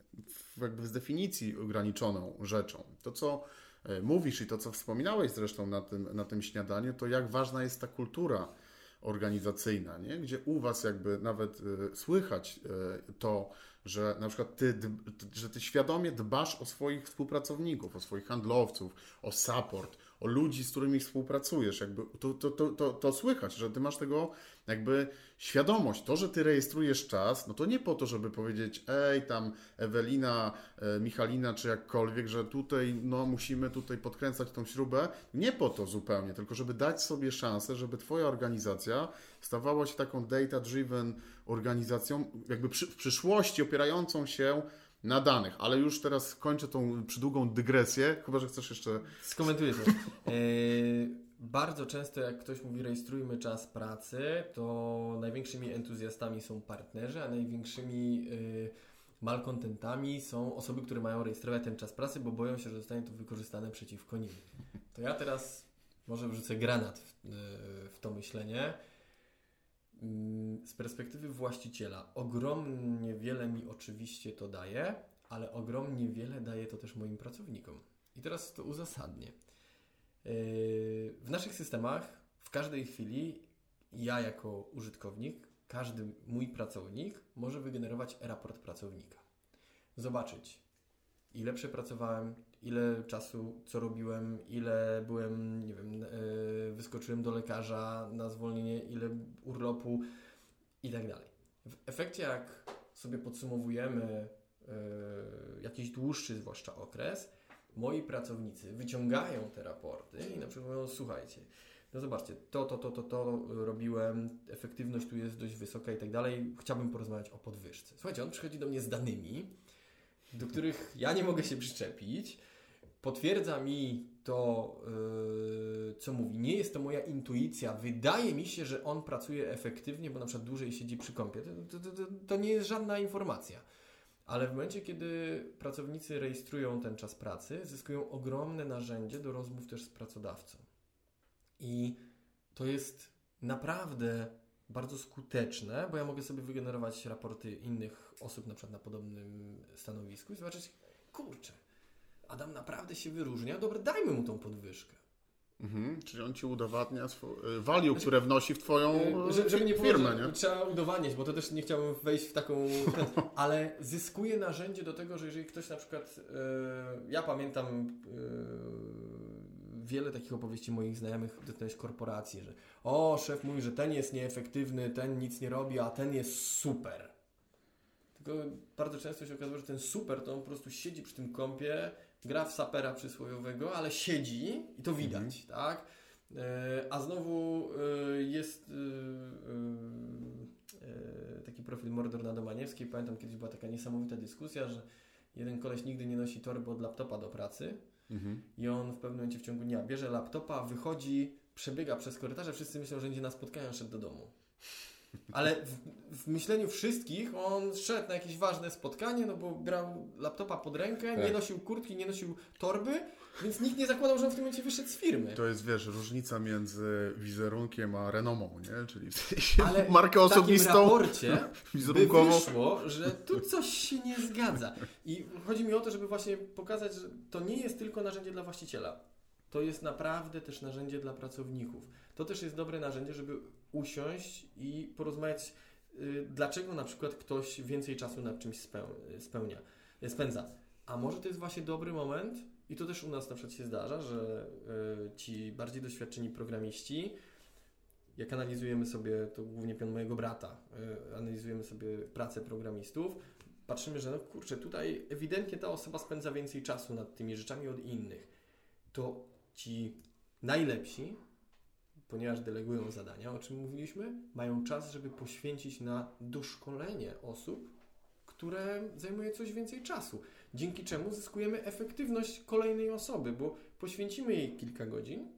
jakby z definicji ograniczoną rzeczą. To, co e, mówisz i to, co wspominałeś zresztą na tym, na tym śniadaniu, to jak ważna jest ta kultura organizacyjna, nie? gdzie u Was jakby nawet y, słychać to, że na przykład ty, że ty świadomie dbasz o swoich współpracowników, o swoich handlowców, o support, o ludzi, z którymi współpracujesz. Jakby to, to, to, to, to słychać, że ty masz tego jakby świadomość. To, że ty rejestrujesz czas, no to nie po to, żeby powiedzieć, ej, tam Ewelina, e, Michalina, czy jakkolwiek, że tutaj no, musimy tutaj podkręcać tą śrubę. Nie po to zupełnie, tylko żeby dać sobie szansę, żeby twoja organizacja stawała się taką data-driven organizacją, jakby przy, w przyszłości opierającą się na danych, ale już teraz kończę tą przydługą dygresję, chyba że chcesz jeszcze. Skomentuję to. E, bardzo często, jak ktoś mówi, rejestrujmy czas pracy, to największymi entuzjastami są partnerzy, a największymi yy, malkontentami są osoby, które mają rejestrować ten czas pracy, bo boją się, że zostanie to wykorzystane przeciwko nim. To ja teraz może wrzucę granat w, yy, w to myślenie. Mm, z perspektywy właściciela, ogromnie wiele mi oczywiście to daje, ale ogromnie wiele daje to też moim pracownikom. I teraz to uzasadnię. Yy, w naszych systemach w każdej chwili ja jako użytkownik, każdy mój pracownik może wygenerować raport pracownika. Zobaczyć, ile przepracowałem, ile czasu, co robiłem, ile byłem, nie wiem, yy, wyskoczyłem do lekarza na zwolnienie, ile urlopu i tak dalej. W efekcie, jak sobie podsumowujemy yy, jakiś dłuższy zwłaszcza okres, moi pracownicy wyciągają te raporty i na przykład mówią, słuchajcie, no zobaczcie, to, to, to, to, to robiłem, efektywność tu jest dość wysoka i tak dalej, chciałbym porozmawiać o podwyżce. Słuchajcie, on przychodzi do mnie z danymi, do których ja nie mogę się przyczepić, potwierdza mi to, yy, co mówi. Nie jest to moja intuicja. Wydaje mi się, że on pracuje efektywnie, bo na przykład dłużej siedzi przy kąpie. To, to, to, to nie jest żadna informacja. Ale w momencie, kiedy pracownicy rejestrują ten czas pracy, zyskują ogromne narzędzie do rozmów też z pracodawcą. I to jest naprawdę bardzo skuteczne, bo ja mogę sobie wygenerować raporty innych osób, na przykład na podobnym stanowisku i zobaczyć, kurczę, Adam naprawdę się wyróżnia, dobra, dajmy mu tą podwyżkę. Mhm, czyli on ci udowadnia swo- y, value, znaczy, które wnosi w twoją y, żeby, żeby nie firmę, nie? Trzeba udowadniać, bo to też nie chciałbym wejść w taką... Ten, (laughs) ale zyskuje narzędzie do tego, że jeżeli ktoś na przykład... Yy, ja pamiętam yy, wiele takich opowieści moich znajomych dotyczących korporacji, że o, szef mówi, że ten jest nieefektywny, ten nic nie robi, a ten jest super. Tylko bardzo często się okazuje, że ten super to on po prostu siedzi przy tym kąpie, gra w sapera przysłowiowego, ale siedzi i to widać, mhm. tak? E, a znowu e, jest e, taki profil Mordor na Domaniewskiej. Pamiętam, kiedyś była taka niesamowita dyskusja, że jeden koleś nigdy nie nosi torby od laptopa do pracy mhm. i on w pewnym momencie w ciągu dnia bierze laptopa, wychodzi, przebiega przez korytarze, wszyscy myślą, że idzie na spotkanie, szedł do domu. Ale w, w, myśleniu wszystkich on szedł na jakieś ważne spotkanie, no bo brał laptopa pod rękę, tak. nie nosił kurtki, nie nosił torby, więc nikt nie zakładał, że on w tym momencie wyszedł z firmy. To jest, wiesz, różnica między wizerunkiem a renomą, nie? Czyli w sensie Ale markę osobistą. W raporcie by wyszło, że tu coś się nie zgadza. I chodzi mi o to, żeby właśnie pokazać, że to nie jest tylko narzędzie dla właściciela. To jest naprawdę też narzędzie dla pracowników. To też jest dobre narzędzie, żeby usiąść i porozmawiać, y, dlaczego na przykład ktoś więcej czasu nad czymś spełnia, spędza. A może to jest właśnie dobry moment, i to też u nas na przykład się zdarza, że y, ci bardziej doświadczeni programiści, jak analizujemy sobie, to głównie pion mojego brata, y, analizujemy sobie pracę programistów, patrzymy, że no kurczę, tutaj ewidentnie ta osoba spędza więcej czasu nad tymi rzeczami od innych. To ci najlepsi, ponieważ delegują zadania, o czym mówiliśmy, mają czas, żeby poświęcić na doszkolenie osób, które zajmuje coś więcej czasu. Dzięki czemu zyskujemy efektywność kolejnej osoby, bo poświęcimy jej kilka godzin,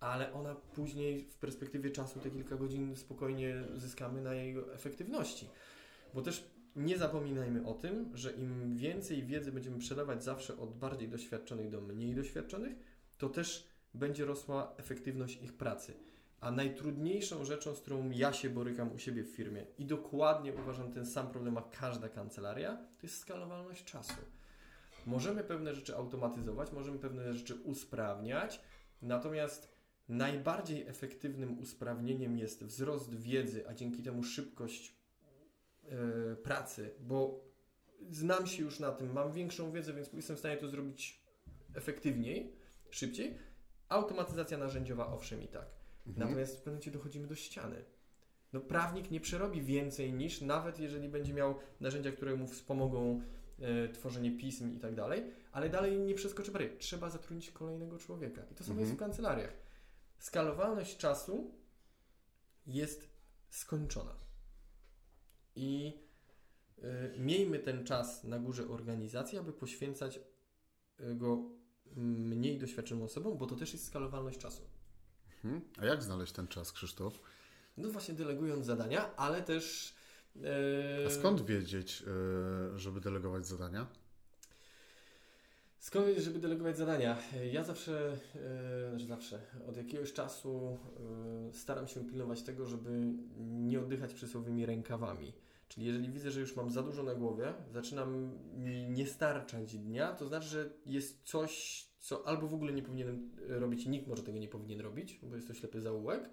ale ona później w perspektywie czasu te kilka godzin spokojnie zyskamy na jej efektywności. Bo też nie zapominajmy o tym, że im więcej wiedzy będziemy przelewać zawsze od bardziej doświadczonych do mniej doświadczonych, to też będzie rosła efektywność ich pracy. A najtrudniejszą rzeczą, z którą ja się borykam u siebie w firmie i dokładnie uważam ten sam problem ma każda kancelaria, to jest skalowalność czasu. Możemy pewne rzeczy automatyzować, możemy pewne rzeczy usprawniać, natomiast najbardziej efektywnym usprawnieniem jest wzrost wiedzy, a dzięki temu szybkość yy, pracy, bo znam się już na tym, mam większą wiedzę, więc jestem w stanie to zrobić efektywniej, szybciej. Automatyzacja narzędziowa, owszem i tak. Mhm. Natomiast w pewnym momencie dochodzimy do ściany. No, prawnik nie przerobi więcej niż, nawet jeżeli będzie miał narzędzia, które mu wspomogą e, tworzenie pism i tak dalej, ale dalej nie przeskoczy bary. Trzeba zatrudnić kolejnego człowieka. I to samo mhm. jest w kancelariach. Skalowalność czasu jest skończona. I y, miejmy ten czas na górze organizacji, aby poświęcać e, go mniej doświadczonym osobom, bo to też jest skalowalność czasu. Mhm. A jak znaleźć ten czas, Krzysztof? No właśnie delegując zadania, ale też... Yy... A skąd wiedzieć, yy, żeby delegować zadania? Skąd wiedzieć, żeby delegować zadania? Ja zawsze, yy, zawsze, od jakiegoś czasu staram się pilnować tego, żeby nie oddychać przysłowymi rękawami. Czyli jeżeli widzę, że już mam za dużo na głowie, zaczynam mi nie starczać dnia, to znaczy, że jest coś, co albo w ogóle nie powinienem robić, nikt może tego nie powinien robić, bo jest to ślepy zaułek,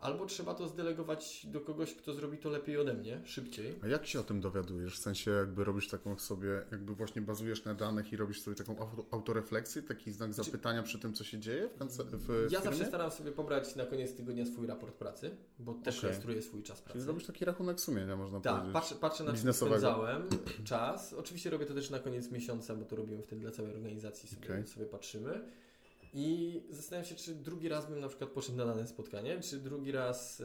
albo trzeba to zdelegować do kogoś, kto zrobi to lepiej ode mnie, szybciej. A jak się o tym dowiadujesz? W sensie jakby robisz taką sobie, jakby właśnie bazujesz na danych i robisz sobie taką autorefleksję, taki znak znaczy, zapytania przy tym, co się dzieje w, w Ja zawsze staram sobie pobrać na koniec tygodnia swój raport pracy, bo też okay. rejestruję swój czas pracy. Czyli robisz taki rachunek sumienia, można tak, powiedzieć. Tak, patrzę, patrzę na czym spędzałem czas. Oczywiście robię to też na koniec miesiąca, bo to robimy wtedy dla całej organizacji, sobie, okay. sobie patrzymy. I zastanawiam się, czy drugi raz bym na przykład poszedł na dane spotkanie, czy drugi raz y,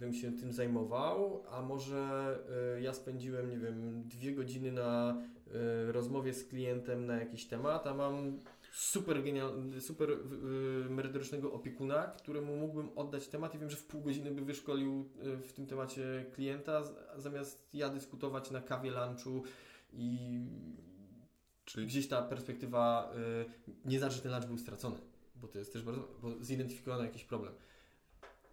bym się tym zajmował, a może y, ja spędziłem, nie wiem, dwie godziny na y, rozmowie z klientem na jakiś temat, a mam super genialny, super merytorycznego opiekuna, któremu mógłbym oddać temat i wiem, że w pół godziny by wyszkolił w tym temacie klienta, zamiast ja dyskutować na kawie, lunchu i Czyli gdzieś ta perspektywa y, nie znaczy, że ten lunch był stracony, bo to jest też bardzo, bo zidentyfikowano jakiś problem.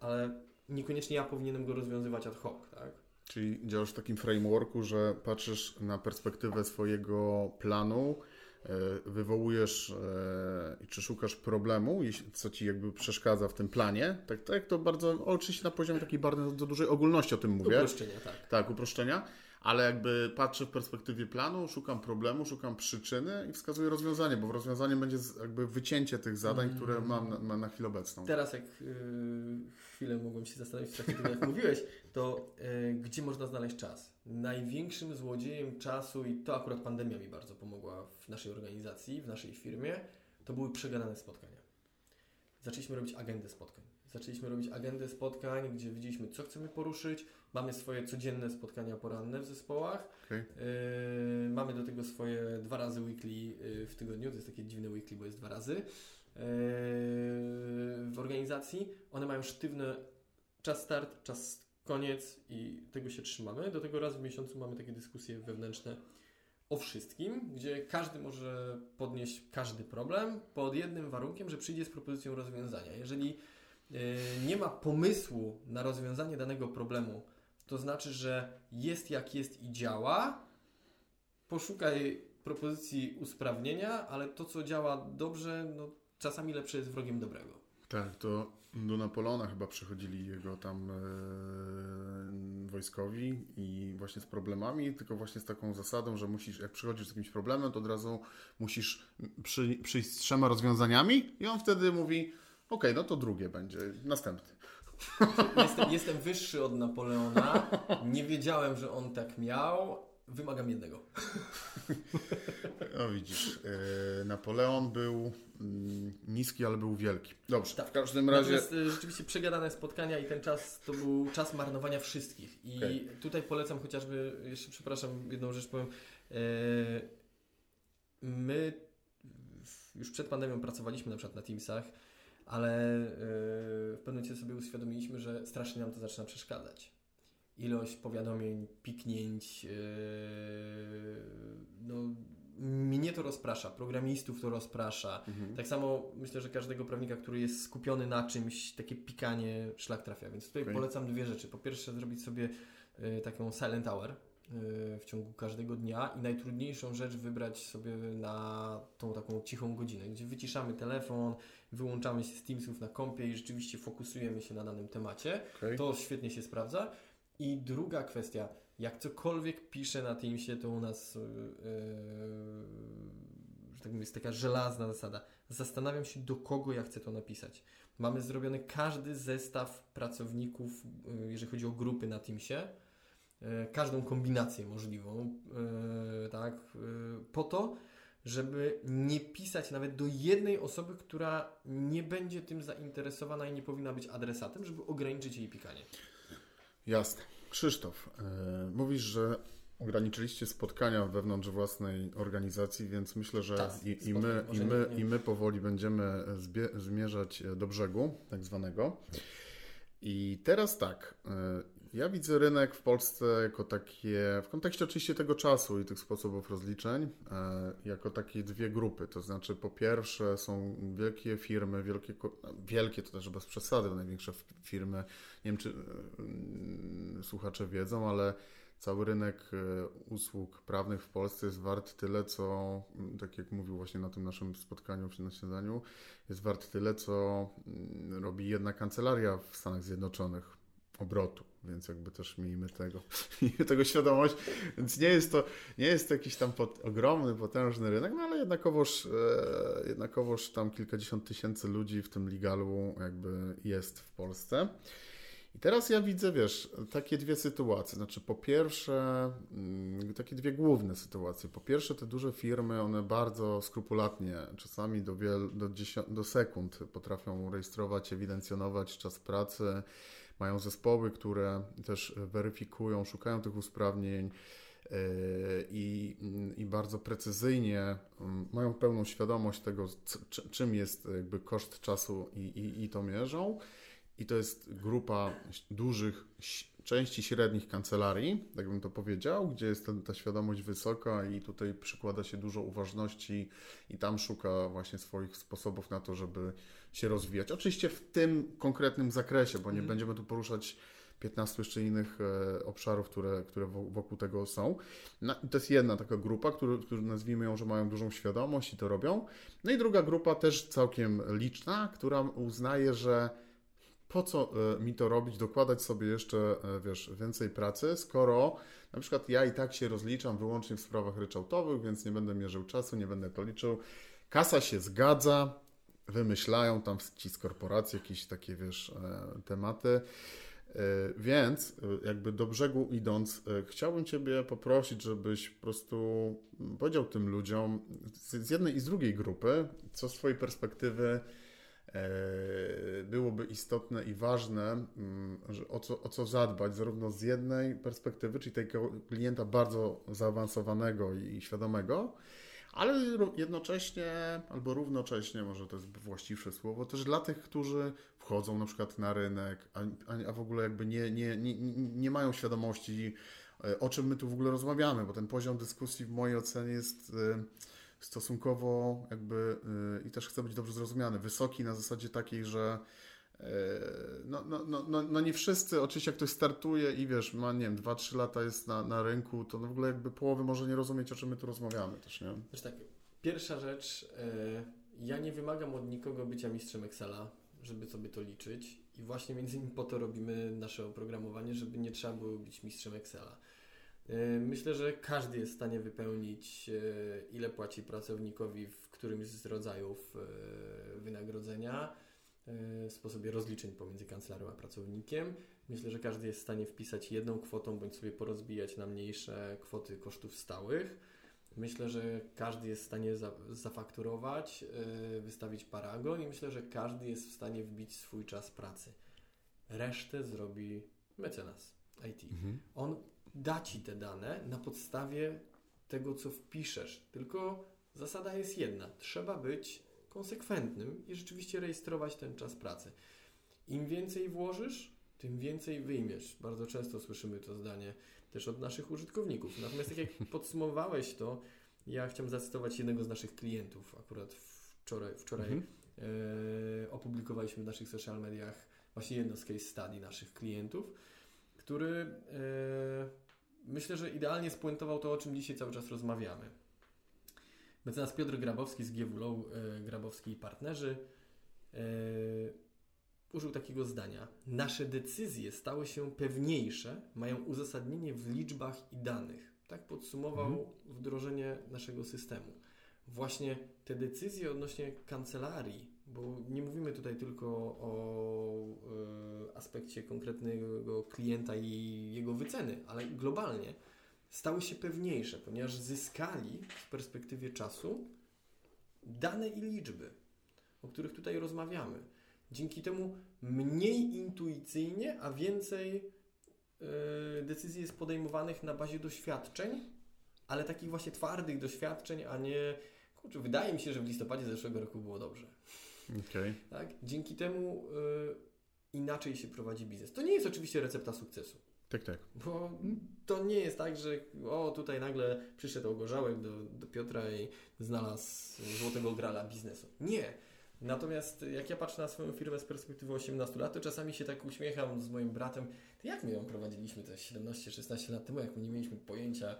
Ale niekoniecznie ja powinienem go rozwiązywać ad hoc, tak? Czyli działasz w takim frameworku, że patrzysz na perspektywę swojego planu, y, wywołujesz y, czy szukasz problemu, co ci jakby przeszkadza w tym planie. Tak, tak, to bardzo, oczywiście na poziomie takiej bardzo dużej ogólności o tym mówię. Uproszczenia, tak. Tak, uproszczenia ale jakby patrzę w perspektywie planu, szukam problemu, szukam przyczyny i wskazuję rozwiązanie, bo w rozwiązaniu będzie jakby wycięcie tych zadań, mm. które mam na, mam na chwilę obecną. Teraz jak yy, chwilę mogłem się zastanowić w trakcie tego, jak mówiłeś, to yy, gdzie można znaleźć czas? Największym złodziejem czasu i to akurat pandemia mi bardzo pomogła w naszej organizacji, w naszej firmie, to były przegadane spotkania. Zaczęliśmy robić agendę spotkań. Zaczęliśmy robić agendę spotkań, gdzie widzieliśmy, co chcemy poruszyć, Mamy swoje codzienne spotkania poranne w zespołach. Okay. Yy, mamy do tego swoje dwa razy weekly yy, w tygodniu. To jest takie dziwne weekly, bo jest dwa razy. Yy, w organizacji one mają sztywny czas start, czas koniec i tego się trzymamy. Do tego raz w miesiącu mamy takie dyskusje wewnętrzne o wszystkim, gdzie każdy może podnieść każdy problem pod jednym warunkiem, że przyjdzie z propozycją rozwiązania. Jeżeli yy, nie ma pomysłu na rozwiązanie danego problemu, to znaczy, że jest jak jest i działa. Poszukaj propozycji usprawnienia, ale to, co działa dobrze, no, czasami lepsze jest wrogiem dobrego. Tak, to do Napoleona chyba przychodzili jego tam e, wojskowi i właśnie z problemami, tylko właśnie z taką zasadą, że musisz, jak przychodzisz z jakimś problemem, to od razu musisz przy, przyjść z trzema rozwiązaniami i on wtedy mówi, ok, no to drugie będzie, następny. (laughs) Jestem, jestem wyższy od Napoleona. Nie wiedziałem, że on tak miał, wymagam jednego. (laughs) No widzisz, e, Napoleon był mm, niski, ale był wielki. Dobrze, tak. w każdym razie... Natomiast e, rzeczywiście przegadane spotkania i ten czas to był czas marnowania wszystkich. I okay. tutaj polecam chociażby, jeszcze przepraszam, jedną rzecz powiem. E, my już przed pandemią pracowaliśmy na przykład na Teamsach, ale w pewnym momencie sobie uświadomiliśmy, że strasznie nam to zaczyna przeszkadzać ilość powiadomień, piknięć, yy, no, mnie to rozprasza, programistów to rozprasza. Mhm. Tak samo myślę, że każdego prawnika, który jest skupiony na czymś, takie pikanie szlak trafia. Więc tutaj okay. polecam dwie rzeczy. Po pierwsze, zrobić sobie y, taką silent hour w ciągu każdego dnia i najtrudniejszą rzecz wybrać sobie na tą taką cichą godzinę, gdzie wyciszamy telefon, wyłączamy się z Teamsów na kompie i rzeczywiście fokusujemy się na danym temacie. Okay. To świetnie się sprawdza. I druga kwestia, jak cokolwiek piszę na Teamsie, to u nas, yy, tak mówię, jest taka żelazna zasada. Zastanawiam się, do kogo ja chcę to napisać. Mamy zrobiony każdy zestaw pracowników, yy, jeżeli chodzi o grupy na Teamsie, każdą kombinację możliwą, tak, po to, żeby nie pisać nawet do jednej osoby, która nie będzie tym zainteresowana i nie powinna być adresatem, żeby ograniczyć jej pikanie. Jasne. Krzysztof, yy, mówisz, że ograniczyliście spotkania wewnątrz własnej organizacji, więc myślę, że tak, i, i, my, i, my, i my powoli będziemy zmierzać do brzegu, tak zwanego. I teraz tak, yy, ja widzę rynek w Polsce jako takie, w kontekście oczywiście tego czasu i tych sposobów rozliczeń, yy, jako takie dwie grupy. To znaczy, po pierwsze, są wielkie firmy, wielkie, wielkie to też bez przesady, największe firmy. Nie wiem, czy słuchacze wiedzą, ale cały rynek e, usług prawnych w Polsce jest wart tyle, co, mm, tak jak mówił właśnie na tym naszym spotkaniu na śniadaniu, jest wart tyle, co mm, robi jedna kancelaria w Stanach Zjednoczonych obrotu, więc jakby też miejmy tego, (laughs) tego świadomość, więc nie jest to, nie jest to jakiś tam pot, ogromny, potężny rynek, no ale jednakowoż, e, jednakowoż tam kilkadziesiąt tysięcy ludzi w tym legalu jakby jest w Polsce. I teraz ja widzę, wiesz, takie dwie sytuacje. Znaczy, po pierwsze, mm, takie dwie główne sytuacje. Po pierwsze, te duże firmy, one bardzo skrupulatnie, czasami do, wiel, do, do sekund potrafią rejestrować, ewidencjonować czas pracy. Mają zespoły, które też weryfikują, szukają tych usprawnień. Yy, I, i, bardzo precyzyjnie mm, mają pełną świadomość tego, czym jest jakby koszt czasu i, i, i to mierzą i to jest grupa dużych, części średnich kancelarii, tak bym to powiedział, gdzie jest ta świadomość wysoka i tutaj przykłada się dużo uważności i tam szuka właśnie swoich sposobów na to, żeby się rozwijać. Oczywiście w tym konkretnym zakresie, bo nie mm. będziemy tu poruszać 15 jeszcze innych e, obszarów, które, które wokół tego są. No, to jest jedna taka grupa, którzy który nazwijmy ją, że mają dużą świadomość i to robią. No i druga grupa też całkiem liczna, która uznaje, że po co e, mi to robić, dokładać sobie jeszcze, e, wiesz, więcej pracy, skoro na przykład ja i tak się rozliczam wyłącznie w sprawach ryczałtowych, więc nie będę mierzył czasu, nie będę to liczył. Kasa się zgadza, wymyślają tam ci z korporacji jakieś takie, wiesz, e, tematy. Więc jakby do brzegu idąc, chciałbym Ciebie poprosić, żebyś po prostu powiedział tym ludziom z jednej i z drugiej grupy, co z Twojej perspektywy E, byłoby istotne i ważne, mm, o co, o co zadbać, zarówno z jednej perspektywy, czyli tego klienta bardzo zaawansowanego i świadomego, ale jednocześnie, albo równocześnie, może to jest właściwsze słowo, też dla tych, którzy wchodzą na przykład na rynek, a, a w ogóle jakby nie, nie, nie, nie mają świadomości, e, o czym my tu w ogóle rozmawiamy, bo ten poziom dyskusji w mojej ocenie jest e, stosunkowo jakby yy, i też chcę być dobrze zrozumiany, wysoki na zasadzie takiej, że no, no, no, no, no nie wszyscy, oczywiście jak ktoś startuje i wiesz, ma nie wiem, 2-3 lata jest na, na rynku, to no w ogóle jakby połowy może nie rozumieć, o czym my tu rozmawiamy też, nie? Wiesz tak, pierwsza rzecz, yy, ja nie wymagam od nikogo bycia mistrzem Excela, żeby sobie to liczyć i właśnie między innymi po to robimy nasze oprogramowanie, żeby nie trzeba było być mistrzem Excela. E, myślę, że każdy jest w stanie wypełnić, e, ile płaci pracownikowi w którymś z rodzajów e, wynagrodzenia sposobie rozliczeń pomiędzy kancelarią a pracownikiem Myślę, że każdy jest w stanie wpisać jedną kwotą, bądź sobie porozbijać na mniejsze kwoty kosztów stałych. Myślę, że każdy jest w stanie za, zafakturować, yy, wystawić paragon i myślę, że każdy jest w stanie wbić swój czas pracy. Resztę zrobi mecenas IT. Mhm. On da Ci te dane na podstawie tego, co wpiszesz. Tylko zasada jest jedna. Trzeba być konsekwentnym i rzeczywiście rejestrować ten czas pracy. Im więcej włożysz, tym więcej wyjmiesz. Bardzo często słyszymy to zdanie też od naszych użytkowników. Natomiast tak jak (laughs) podsumowałeś to, ja chciałem zacytować jednego z naszych klientów. Akurat wczoraj, wczoraj mhm. e, opublikowaliśmy w naszych social mediach właśnie jedno z case study naszych klientów, który e, myślę, że idealnie spuentował to, o czym dzisiaj cały czas rozmawiamy. Mecenas Piotr Grabowski z e, Grabowski i partnerzy e, użył takiego zdania. Nasze decyzje stały się pewniejsze, mają uzasadnienie w liczbach i danych. Tak podsumował mhm. wdrożenie naszego systemu. Właśnie te decyzje odnośnie kancelarii, bo nie mówimy tutaj tylko o e, aspekcie konkretnego klienta i jego wyceny, ale globalnie stały się pewniejsze, ponieważ zyskali w perspektywie czasu dane i liczby, o których tutaj rozmawiamy. Dzięki temu mniej intuicyjnie, a więcej yy, decyzji jest podejmowanych na bazie doświadczeń, ale takich właśnie twardych doświadczeń, a nie. Kurczę, wydaje mi się, że w listopadzie zeszłego roku było dobrze. Okay. Tak? Dzięki temu yy, inaczej się prowadzi biznes. To nie jest oczywiście recepta sukcesu. Tak, tak. Bo to nie jest tak, że o, tutaj nagle przyszedł ogorzałek do, do Piotra i znalazł złotego grala biznesu. Nie. Natomiast jak ja patrzę na swoją firmę z perspektywy 18 lat, to czasami się tak uśmiecham z moim bratem, to jak my ją prowadziliśmy te 17-16 lat temu, jak my nie mieliśmy pojęcia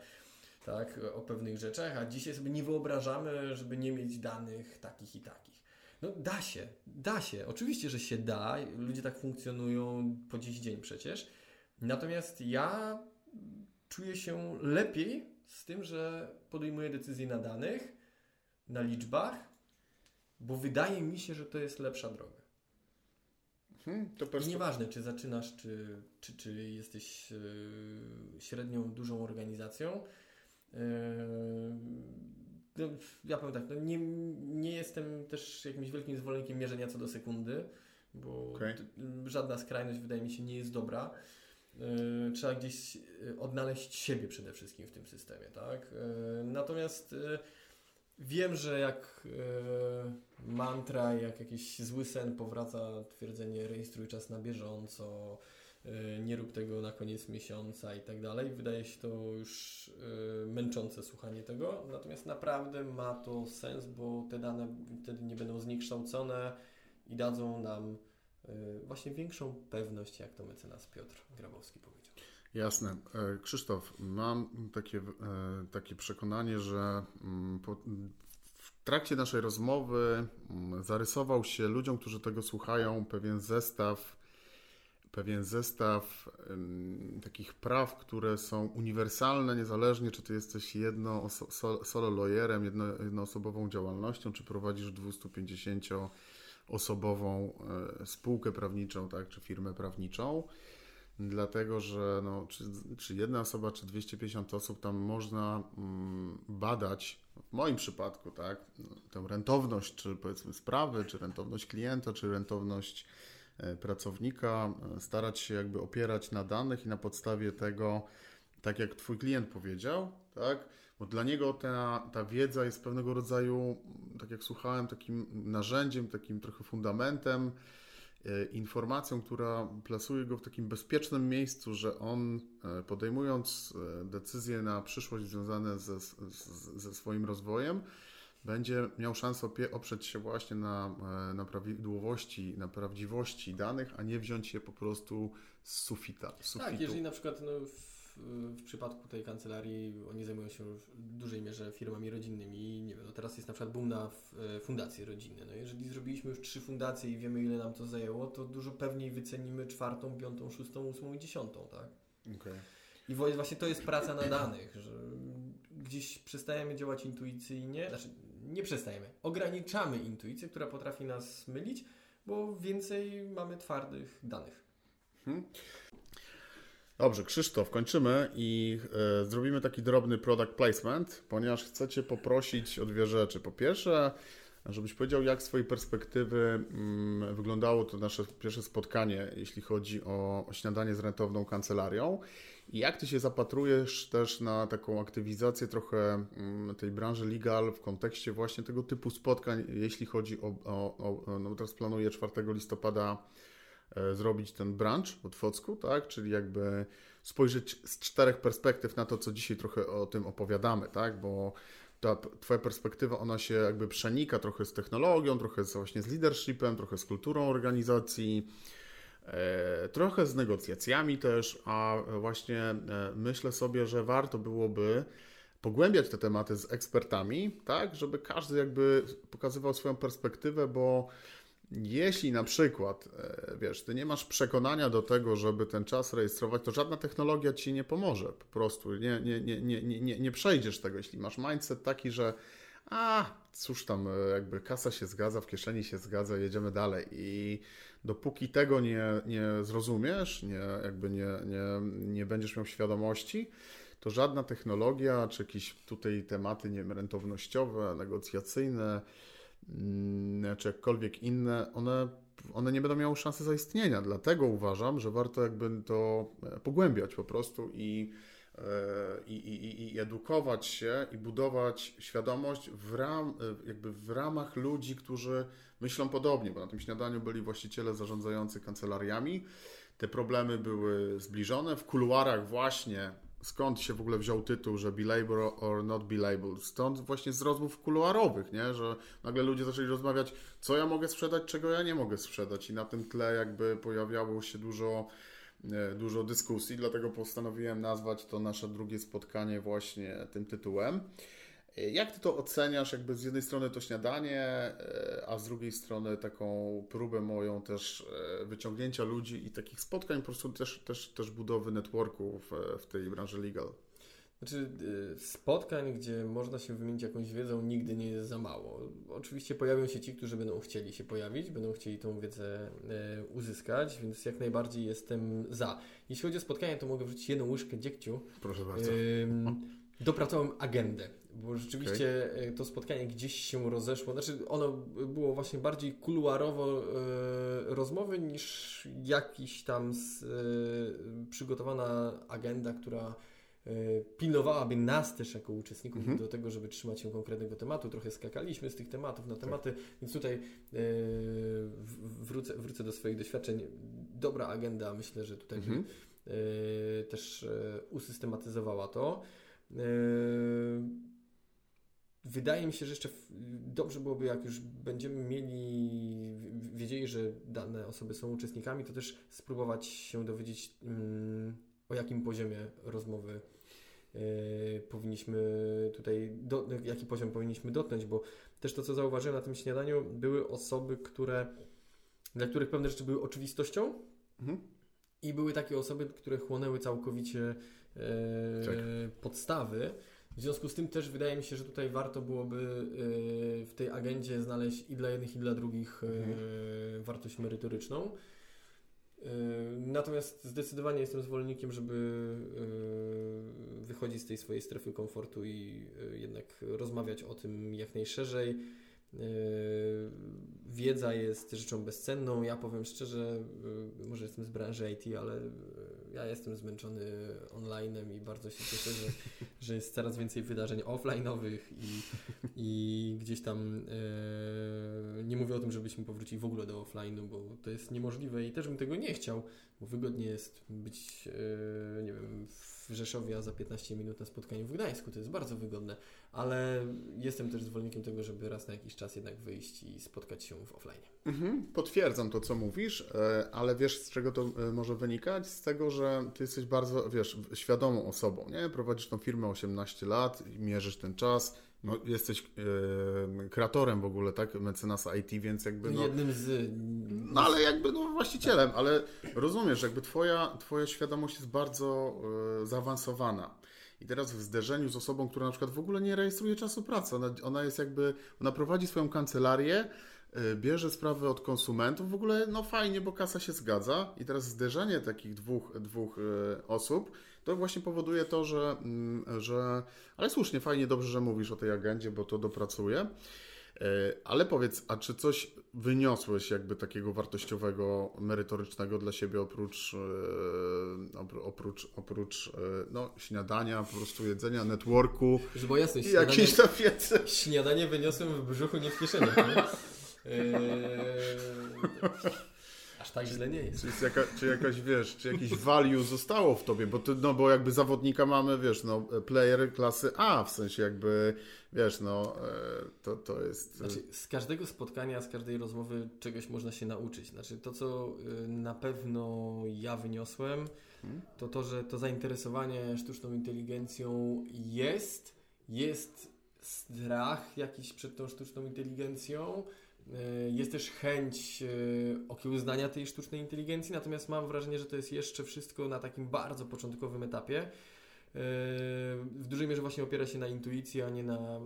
tak, o pewnych rzeczach, a dzisiaj sobie nie wyobrażamy, żeby nie mieć danych takich i takich. No da się, da się. Oczywiście, że się da. Ludzie tak funkcjonują po dziś dzień przecież. Natomiast ja czuję się lepiej z tym, że podejmuję decyzje na danych, na liczbach, bo wydaje mi się, że to jest lepsza droga. Hmm, to perspektyw... I nieważne, czy zaczynasz, czy, czy, czy jesteś yy, średnią, dużą organizacją. Yy, no, ja powiem tak, no nie, nie jestem też jakimś wielkim zwolennikiem mierzenia co do sekundy, bo okay. żadna skrajność wydaje mi się nie jest dobra. Yy, trzeba gdzieś yy, odnaleźć siebie przede wszystkim w tym systemie, tak? Yy, natomiast wiem, że jak mantra, jak jakiś zły sen powraca twierdzenie rejestruj czas na bieżąco, nie rób tego na koniec miesiąca i tak dalej. Wydaje się to już męczące słuchanie tego, natomiast naprawdę ma to sens, bo te dane wtedy nie będą zniekształcone i dadzą nam właśnie większą pewność, jak to mecenas Piotr Grabowski powiedział. Jasne. E, Krzysztof, mam takie, e, takie przekonanie, że mm, po, w trakcie naszej rozmowy mm, zarysował się ludziom, którzy tego słuchają, pewien zestaw, pewien zestaw takich praw, które są uniwersalne, niezależnie czy ty jesteś jedno solo jedno, jednoosobową działalnością, czy prowadzisz 250 osobową e, spółkę prawniczą, tak, czy firmę prawniczą, dlatego że no, czy, czy jedna osoba, czy 250 osób tam można mm, badać, w moim przypadku, tak, tę rentowność, czy powiedzmy sprawy, czy rentowność klienta, czy rentowność e, pracownika, e, starać się jakby opierać na danych i na podstawie tego, tak jak Twój klient powiedział, tak, bo dla niego ta, ta wiedza jest pewnego rodzaju, tak jak słuchałem, takim narzędziem, takim trochę fundamentem, e, informacją, która plasuje go w takim bezpiecznym miejscu, że on e, podejmując e, decyzje na przyszłość związane ze, ze swoim rozwojem, będzie miał szansę oprzeć się właśnie na, na prawidłowości, na prawdziwości danych, a nie wziąć je po prostu z sufita. Z. Tak, jeżeli na przykład no, w przypadku tej kancelarii oni zajmują się w dużej mierze firmami rodzinnymi. Nie wiem, no teraz jest na przykład boom na e, fundacje rodzinne. No jeżeli zrobiliśmy już trzy fundacje i wiemy ile nam to zajęło, to dużo pewniej wycenimy czwartą, piątą, szóstą, ósmą i dziesiątą, tak? Okay. I właśnie to jest praca na danych, że gdzieś przestajemy działać intuicyjnie, znaczy nie przestajemy, ograniczamy intuicję, która potrafi nas mylić, bo więcej mamy twardych danych. Hmm. Dobrze, Krzysztof, kończymy i e, zrobimy taki drobny product placement, ponieważ chcę Cię poprosić o dwie rzeczy. Po pierwsze, żebyś powiedział, jak z Twojej perspektywy mm, wyglądało to nasze pierwsze spotkanie, jeśli chodzi o, o śniadanie z rentowną kancelarią. I jak Ty się zapatrujesz też na taką aktywizację trochę mm, tej branży legal w kontekście właśnie tego typu spotkań, jeśli chodzi o, o, o no teraz planuję 4 listopada zrobić ten brunch od Focku, tak? Czyli jakby spojrzeć z czterech perspektyw na to, co dzisiaj trochę o tym opowiadamy, tak? Bo ta Twoja perspektywa, ona się jakby przenika trochę z technologią, trochę z, właśnie z leadershipem, trochę z kulturą organizacji, e, trochę z negocjacjami też, a właśnie e, myślę sobie, że warto byłoby pogłębiać te tematy z ekspertami, tak, żeby każdy jakby pokazywał swoją perspektywę, bo jeśli na przykład, e, wiesz, ty nie masz przekonania do tego, żeby ten czas rejestrować, to żadna technologia ci nie pomoże. Po prostu nie, nie, nie, nie, nie, nie przejdziesz tego. Jeśli masz mindset taki, że a, cóż tam, e, jakby kasa się zgadza, w kieszeni się zgadza, jedziemy dalej. I dopóki tego nie, nie zrozumiesz, nie, jakby nie, nie, nie będziesz miał świadomości, to żadna technologia, czy jakieś tutaj tematy nie wiem, rentownościowe, negocjacyjne, czy jakkolwiek inne, one, one nie będą miały szansy zaistnienia. Dlatego uważam, że warto jakby to e, pogłębiać po prostu i, e, i, i, i edukować się i budować świadomość w, ram, e, jakby w ramach ludzi, którzy myślą podobnie, bo na tym śniadaniu byli właściciele zarządzający kancelariami. Te problemy były zbliżone. W kuluarach właśnie skąd się w ogóle wziął tytuł, że be label or not be label. Stąd właśnie z rozmów kuluarowych, nie? że nagle ludzie zaczęli rozmawiać, co ja mogę sprzedać, czego ja nie mogę sprzedać. I na tym tle jakby pojawiało się dużo, e, dużo dyskusji, dlatego postanowiłem nazwać to nasze drugie spotkanie właśnie tym tytułem. Jak ty to oceniasz, jakby z jednej strony to śniadanie, e, a z drugiej strony taką próbę moją też e, wyciągnięcia ludzi i takich spotkań, po prostu też, też, też budowy networku w, w tej branży legal? Znaczy, e, spotkań, gdzie można się wymienić jakąś wiedzą, nigdy nie jest za mało. Oczywiście pojawią się ci, którzy będą chcieli się pojawić, będą chcieli tą wiedzę uzyskać, więc jak najbardziej jestem za. Jeśli chodzi o spotkanie, to mogę wrzucić jedną łyżkę dziegciu. Proszę bardzo. dopracowałem agendę bo rzeczywiście okay. to spotkanie gdzieś się rozeszło. Znaczy, ono było właśnie bardziej kuluarowo e, rozmowy niż jakiś tam z, e, przygotowana agenda, która e, pilnowałaby nas też jako uczestników mm -hmm. do tego, żeby trzymać się konkretnego tematu. Trochę skakaliśmy z tych tematów na tematy, tak. więc tutaj e, wrócę, wrócę do swoich doświadczeń. Dobra agenda, myślę, że tutaj mm -hmm. też usystematyzowała to. Wydaje mi się, że jeszcze dobrze byłoby, jak już będziemy mieli, wiedzieli, że dane osoby są uczestnikami, to też spróbować się dowiedzieć, mm, o jakim poziomie rozmowy y, powinniśmy tutaj, do, jaki poziom powinniśmy dotknąć, bo też to, co zauważyłem na tym śniadaniu, były osoby, które, dla których pewne rzeczy były oczywistością mhm. i były takie osoby, które chłonęły całkowicie tak. podstawy. W związku z tym też wydaje mi się, że tutaj warto byłoby y, w tej agendzie znaleźć i dla jednych, i dla drugich y, mhm. wartość merytoryczną. Y, natomiast zdecydowanie jestem zwolennikiem, żeby wychodzić z tej swojej strefy komfortu i jednak rozmawiać o tym jak najszerzej. Wiedza jest rzeczą bezcenną. Ja powiem szczerze, może jestem z branży IT, ale ja jestem zmęczony onlinem i bardzo się cieszę, że, że jest coraz więcej wydarzeń offline'owych i, i gdzieś tam e, nie mówię o tym, żebyśmy powrócili w ogóle do offline'u, bo to jest niemożliwe i też bym tego nie chciał, bo wygodnie jest być, e, nie wiem, w Rzeszowie, a za 15 minut na spotkaniu w Gdańsku. To jest bardzo wygodne, ale jestem też zwolennikiem tego, żeby raz na jakiś czas jednak wyjść i spotkać się w offline. Mhm, potwierdzam to, co mówisz, e, ale wiesz, z czego to e, może wynikać? Z tego, że ty jesteś bardzo, wiesz, świadomą osobą, nie? Prowadzisz tą firmę 18 lat, mierzysz ten czas, no, jesteś e, kreatorem w ogóle, tak? Mecenasa IT, więc jakby. No, Jednym z. No ale jakby no, właścicielem, ale rozumiesz, jakby twoja, twoja świadomość jest bardzo e, zaawansowana. I teraz w zderzeniu z osobą, która na przykład w ogóle nie rejestruje czasu pracy, ona, ona jest jakby, ona prowadzi swoją kancelarię, y, bierze sprawy od konsumentów. W ogóle no fajnie, bo kasa się zgadza i teraz zderzenie takich dwóch, dwóch y, osób to właśnie powoduje to, że, mm, że ale słusznie, fajnie, dobrze, że mówisz o tej agendzie, bo to dopracuje. E, ale powiedz, a czy coś wyniosłeś jakby takiego wartościowego, merytorycznego dla siebie oprócz, e, oprócz, oprócz e, no, śniadania, po prostu jedzenia, networku Żeby było jasne, i jakiejś tam wiedzy? Śniadanie wyniosłem w brzuchu, nie w kieszeni. Aż tak źle nie jest. Czy, jest jaka, czy jakaś, wiesz, czy jakiś value zostało w tobie, bo ty, no bo jakby zawodnika mamy, wiesz, no player klasy A, w sensie jakby, wiesz, no e, to, to jest... Znaczy, z każdego spotkania, z każdej rozmowy czegoś można się nauczyć. Znaczy, to co y, na pewno ja wyniosłem, hmm? to to, że to zainteresowanie sztuczną inteligencją jest, jest strach jakiś przed tą sztuczną inteligencją, E, jest też chęć e, okiełznania tej sztucznej inteligencji, natomiast mam wrażenie, że to jest jeszcze wszystko na takim bardzo początkowym etapie. E, w dużej mierze właśnie opiera się na intuicji, a nie na,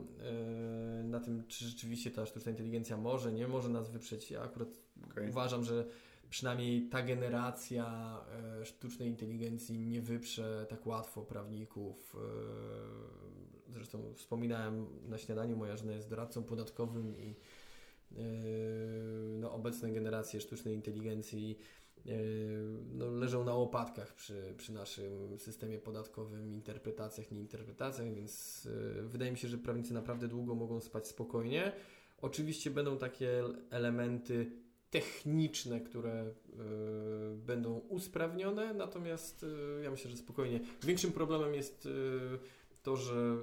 na tym, czy rzeczywiście ta sztuczna inteligencja może, nie może nas wyprzeć. Ja akurat okay. uważam, że przynajmniej ta generacja sztucznej inteligencji nie wyprze tak łatwo prawników. Zresztą wspominałem na śniadaniu, moja żona jest doradcą podatkowym i Yy, no, obecne generacje sztucznej inteligencji yy, no, leżą na łopatkach przy, przy naszym systemie podatkowym, interpretacjach, nieinterpretacjach, więc yy, wydaje mi się, że prawnicy naprawdę długo mogą spać spokojnie. Oczywiście będą takie elementy techniczne, które y, będą usprawnione, natomiast y, ja myślę, że spokojnie. Większym problemem jest y, to, że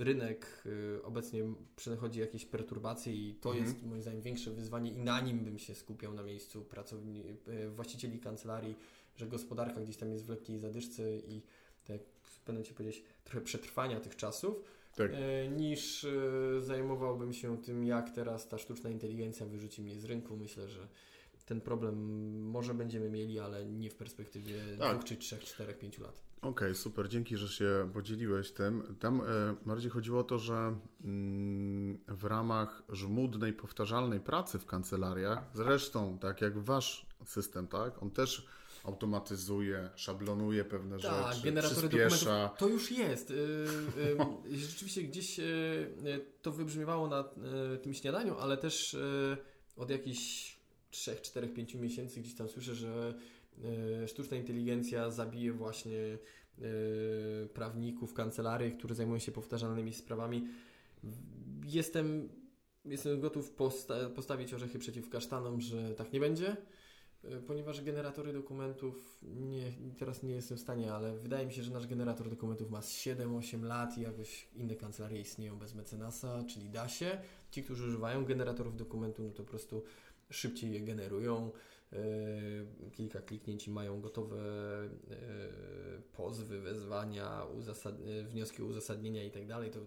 y, rynek y, obecnie przechodzi jakieś perturbacje i to mhm. jest moim zdaniem większe wyzwanie i na nim bym się skupiał na miejscu pracowni y, właścicieli kancelarii, że gospodarka gdzieś tam jest w lekkiej zadyszce i tak będę Ci powiedzieć, trochę przetrwania tych czasów, tak. niż zajmowałbym się tym, jak teraz ta sztuczna inteligencja wyrzuci mnie z rynku. Myślę, że ten problem może będziemy mieli, ale nie w perspektywie tak. dwóch, czy trzech, czterech, pięciu lat. Okej, okay, super, dzięki, że się podzieliłeś tym. Tam e, bardziej chodziło o to, że mm, w ramach żmudnej, powtarzalnej pracy w kancelariach, zresztą tak jak wasz system, tak, on też automatyzuje, szablonuje pewne tak, rzeczy, generatory przyspiesza. To już jest. Y, y, rzeczywiście gdzieś y, to wybrzmiewało na tym śniadaniu, ale też od jakichś 3, 4, 5 miesięcy gdzieś tam słyszę, że sztuczna inteligencja zabije właśnie e, prawników, kancelarii, które zajmują się powtarzalnymi sprawami. Jestem, jestem gotów posta postawić orzechy przeciw kasztanom, że tak nie będzie, e, ponieważ generatory dokumentów, nie, teraz nie jestem w stanie, ale wydaje mi się, że nasz generator dokumentów ma 7-8 lat i jakoś inne kancelarie istnieją bez mecenasa, czyli da się. Ci, którzy używają generatorów dokumentów, no to po prostu szybciej je generują. E, kilka kliknięć i mają gotowe e, pozwy, wezwania, uzasad... wnioski o uzasadnienia i tak dalej, to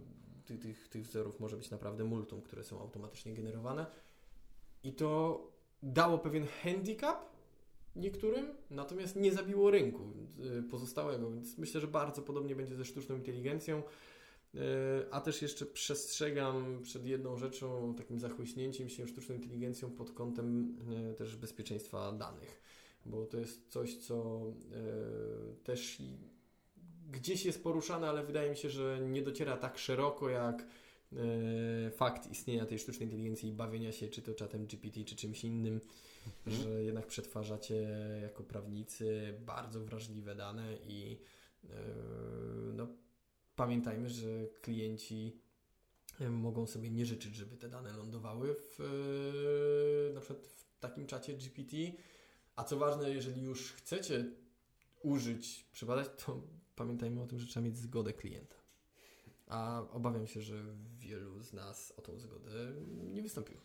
tych, tych, wzorów może być naprawdę multum, które są automatycznie generowane. I to dało pewien handicap niektórym, natomiast nie zabiło rynku e, pozostałego, więc myślę, że bardzo podobnie będzie ze sztuczną inteligencją. E, a też jeszcze przestrzegam przed jedną rzeczą, takim zachłyśnięciem się sztuczną inteligencją pod kątem e, też bezpieczeństwa danych, bo to jest coś, co e, też gdzieś jest poruszane, ale wydaje mi się, że nie dociera tak szeroko jak fakt istnienia tej sztucznej inteligencji i bawienia się czy to czatem GPT, czy czymś innym, mhm. że jednak przetwarzacie jako prawnicy bardzo wrażliwe dane i no, pamiętajmy, że klienci mogą sobie nie życzyć, żeby te dane lądowały w, e, na przykład w takim czacie GPT. A co ważne, jeżeli już chcecie użyć, przebadać, to pamiętajmy o tym, że trzeba mieć zgodę klienta. A obawiam się, że wielu z nas o tą zgodę nie wystąpiło.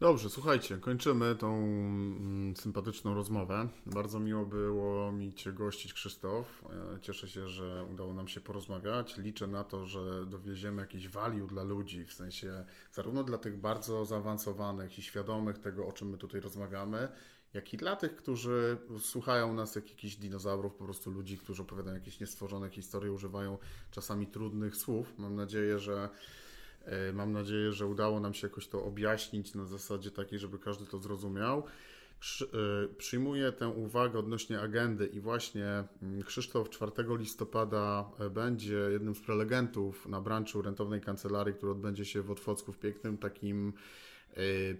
Dobrze, słuchajcie, kończymy tą mm, sympatyczną rozmowę. Bardzo miło było mi Cię gościć, Krzysztof. E, cieszę się, że udało nam się porozmawiać. Liczę na to, że dowieziemy jakiś value dla ludzi, w sensie zarówno dla tych bardzo zaawansowanych i świadomych tego, o czym my tutaj rozmawiamy, jak i dla tych, którzy słuchają nas jak jakichś dinozaurów, po prostu ludzi, którzy opowiadają jakieś niestworzone historie, używają czasami trudnych słów. Mam nadzieję, że mam nadzieję, że udało nam się jakoś to objaśnić na zasadzie takiej, żeby każdy to zrozumiał. E, przyjmuję tę uwagę odnośnie agendy i właśnie mm, Krzysztof 4 listopada e, będzie jednym z prelegentów na branchu rentownej kancelarii, który odbędzie się w Otwocku w pięknym takim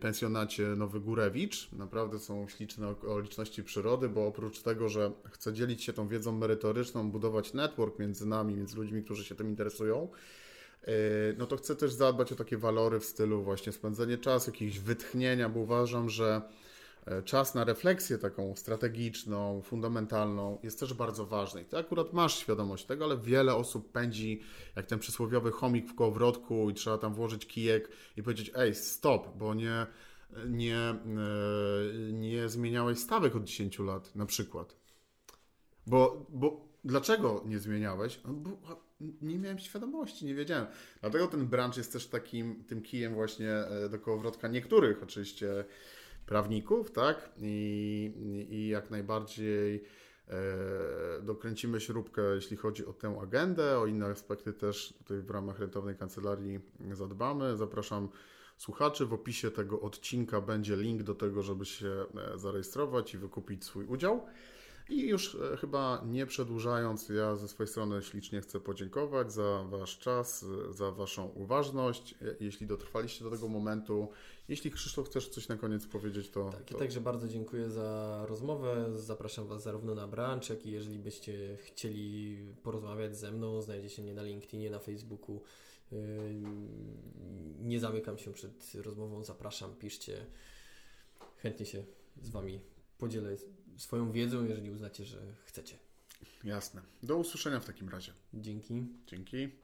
pensjonacie Nowy Górewicz. Naprawdę są śliczne okoliczności przyrody, bo oprócz tego, że chcę dzielić się tą wiedzą merytoryczną, budować network między nami, między ludźmi, którzy się tym interesują, no to chcę też zadbać o takie walory w stylu właśnie spędzenie czasu, jakiegoś wytchnienia, bo uważam, że e, czas na refleksję taką strategiczną, fundamentalną jest też bardzo ważny. I ty akurat masz świadomość tego, ale wiele osób pędzi jak ten przysłowiowy chomik w kołowrotku i trzeba tam włożyć kijek i powiedzieć ej, stop, bo nie, nie, e, nie zmieniałeś stawek od 10 lat na przykład. Bo, bo dlaczego nie zmieniałeś? No, bo nie miałem świadomości, nie wiedziałem. Dlatego ten branch jest też takim tym kijem właśnie e, do kołowrotka niektórych oczywiście prawników, tak? I, i jak najbardziej e, dokręcimy śrubkę, jeśli chodzi o tę agendę, o inne aspekty też tutaj w ramach rentownej kancelarii zadbamy. Zapraszam słuchaczy. W opisie tego odcinka będzie link do tego, żeby się e, zarejestrować i wykupić swój udział. I już e, chyba nie przedłużając, ja ze swojej strony ślicznie chcę podziękować za Wasz czas, za Waszą uważność. E, jeśli dotrwaliście do tego momentu, jeśli Krzysztof chcesz coś na koniec powiedzieć, to. Tak, to... i także bardzo dziękuję za rozmowę. Zapraszam Was zarówno na branch, jak i jeżeli byście chcieli porozmawiać ze mną, znajdziecie mnie na LinkedInie, na Facebooku. Yy, nie zamykam się przed rozmową, zapraszam, piszcie. Chętnie się z Wami podzielę swoją wiedzą, jeżeli uznacie, że chcecie. Jasne. Do usłyszenia w takim razie. Dzięki. Dzięki.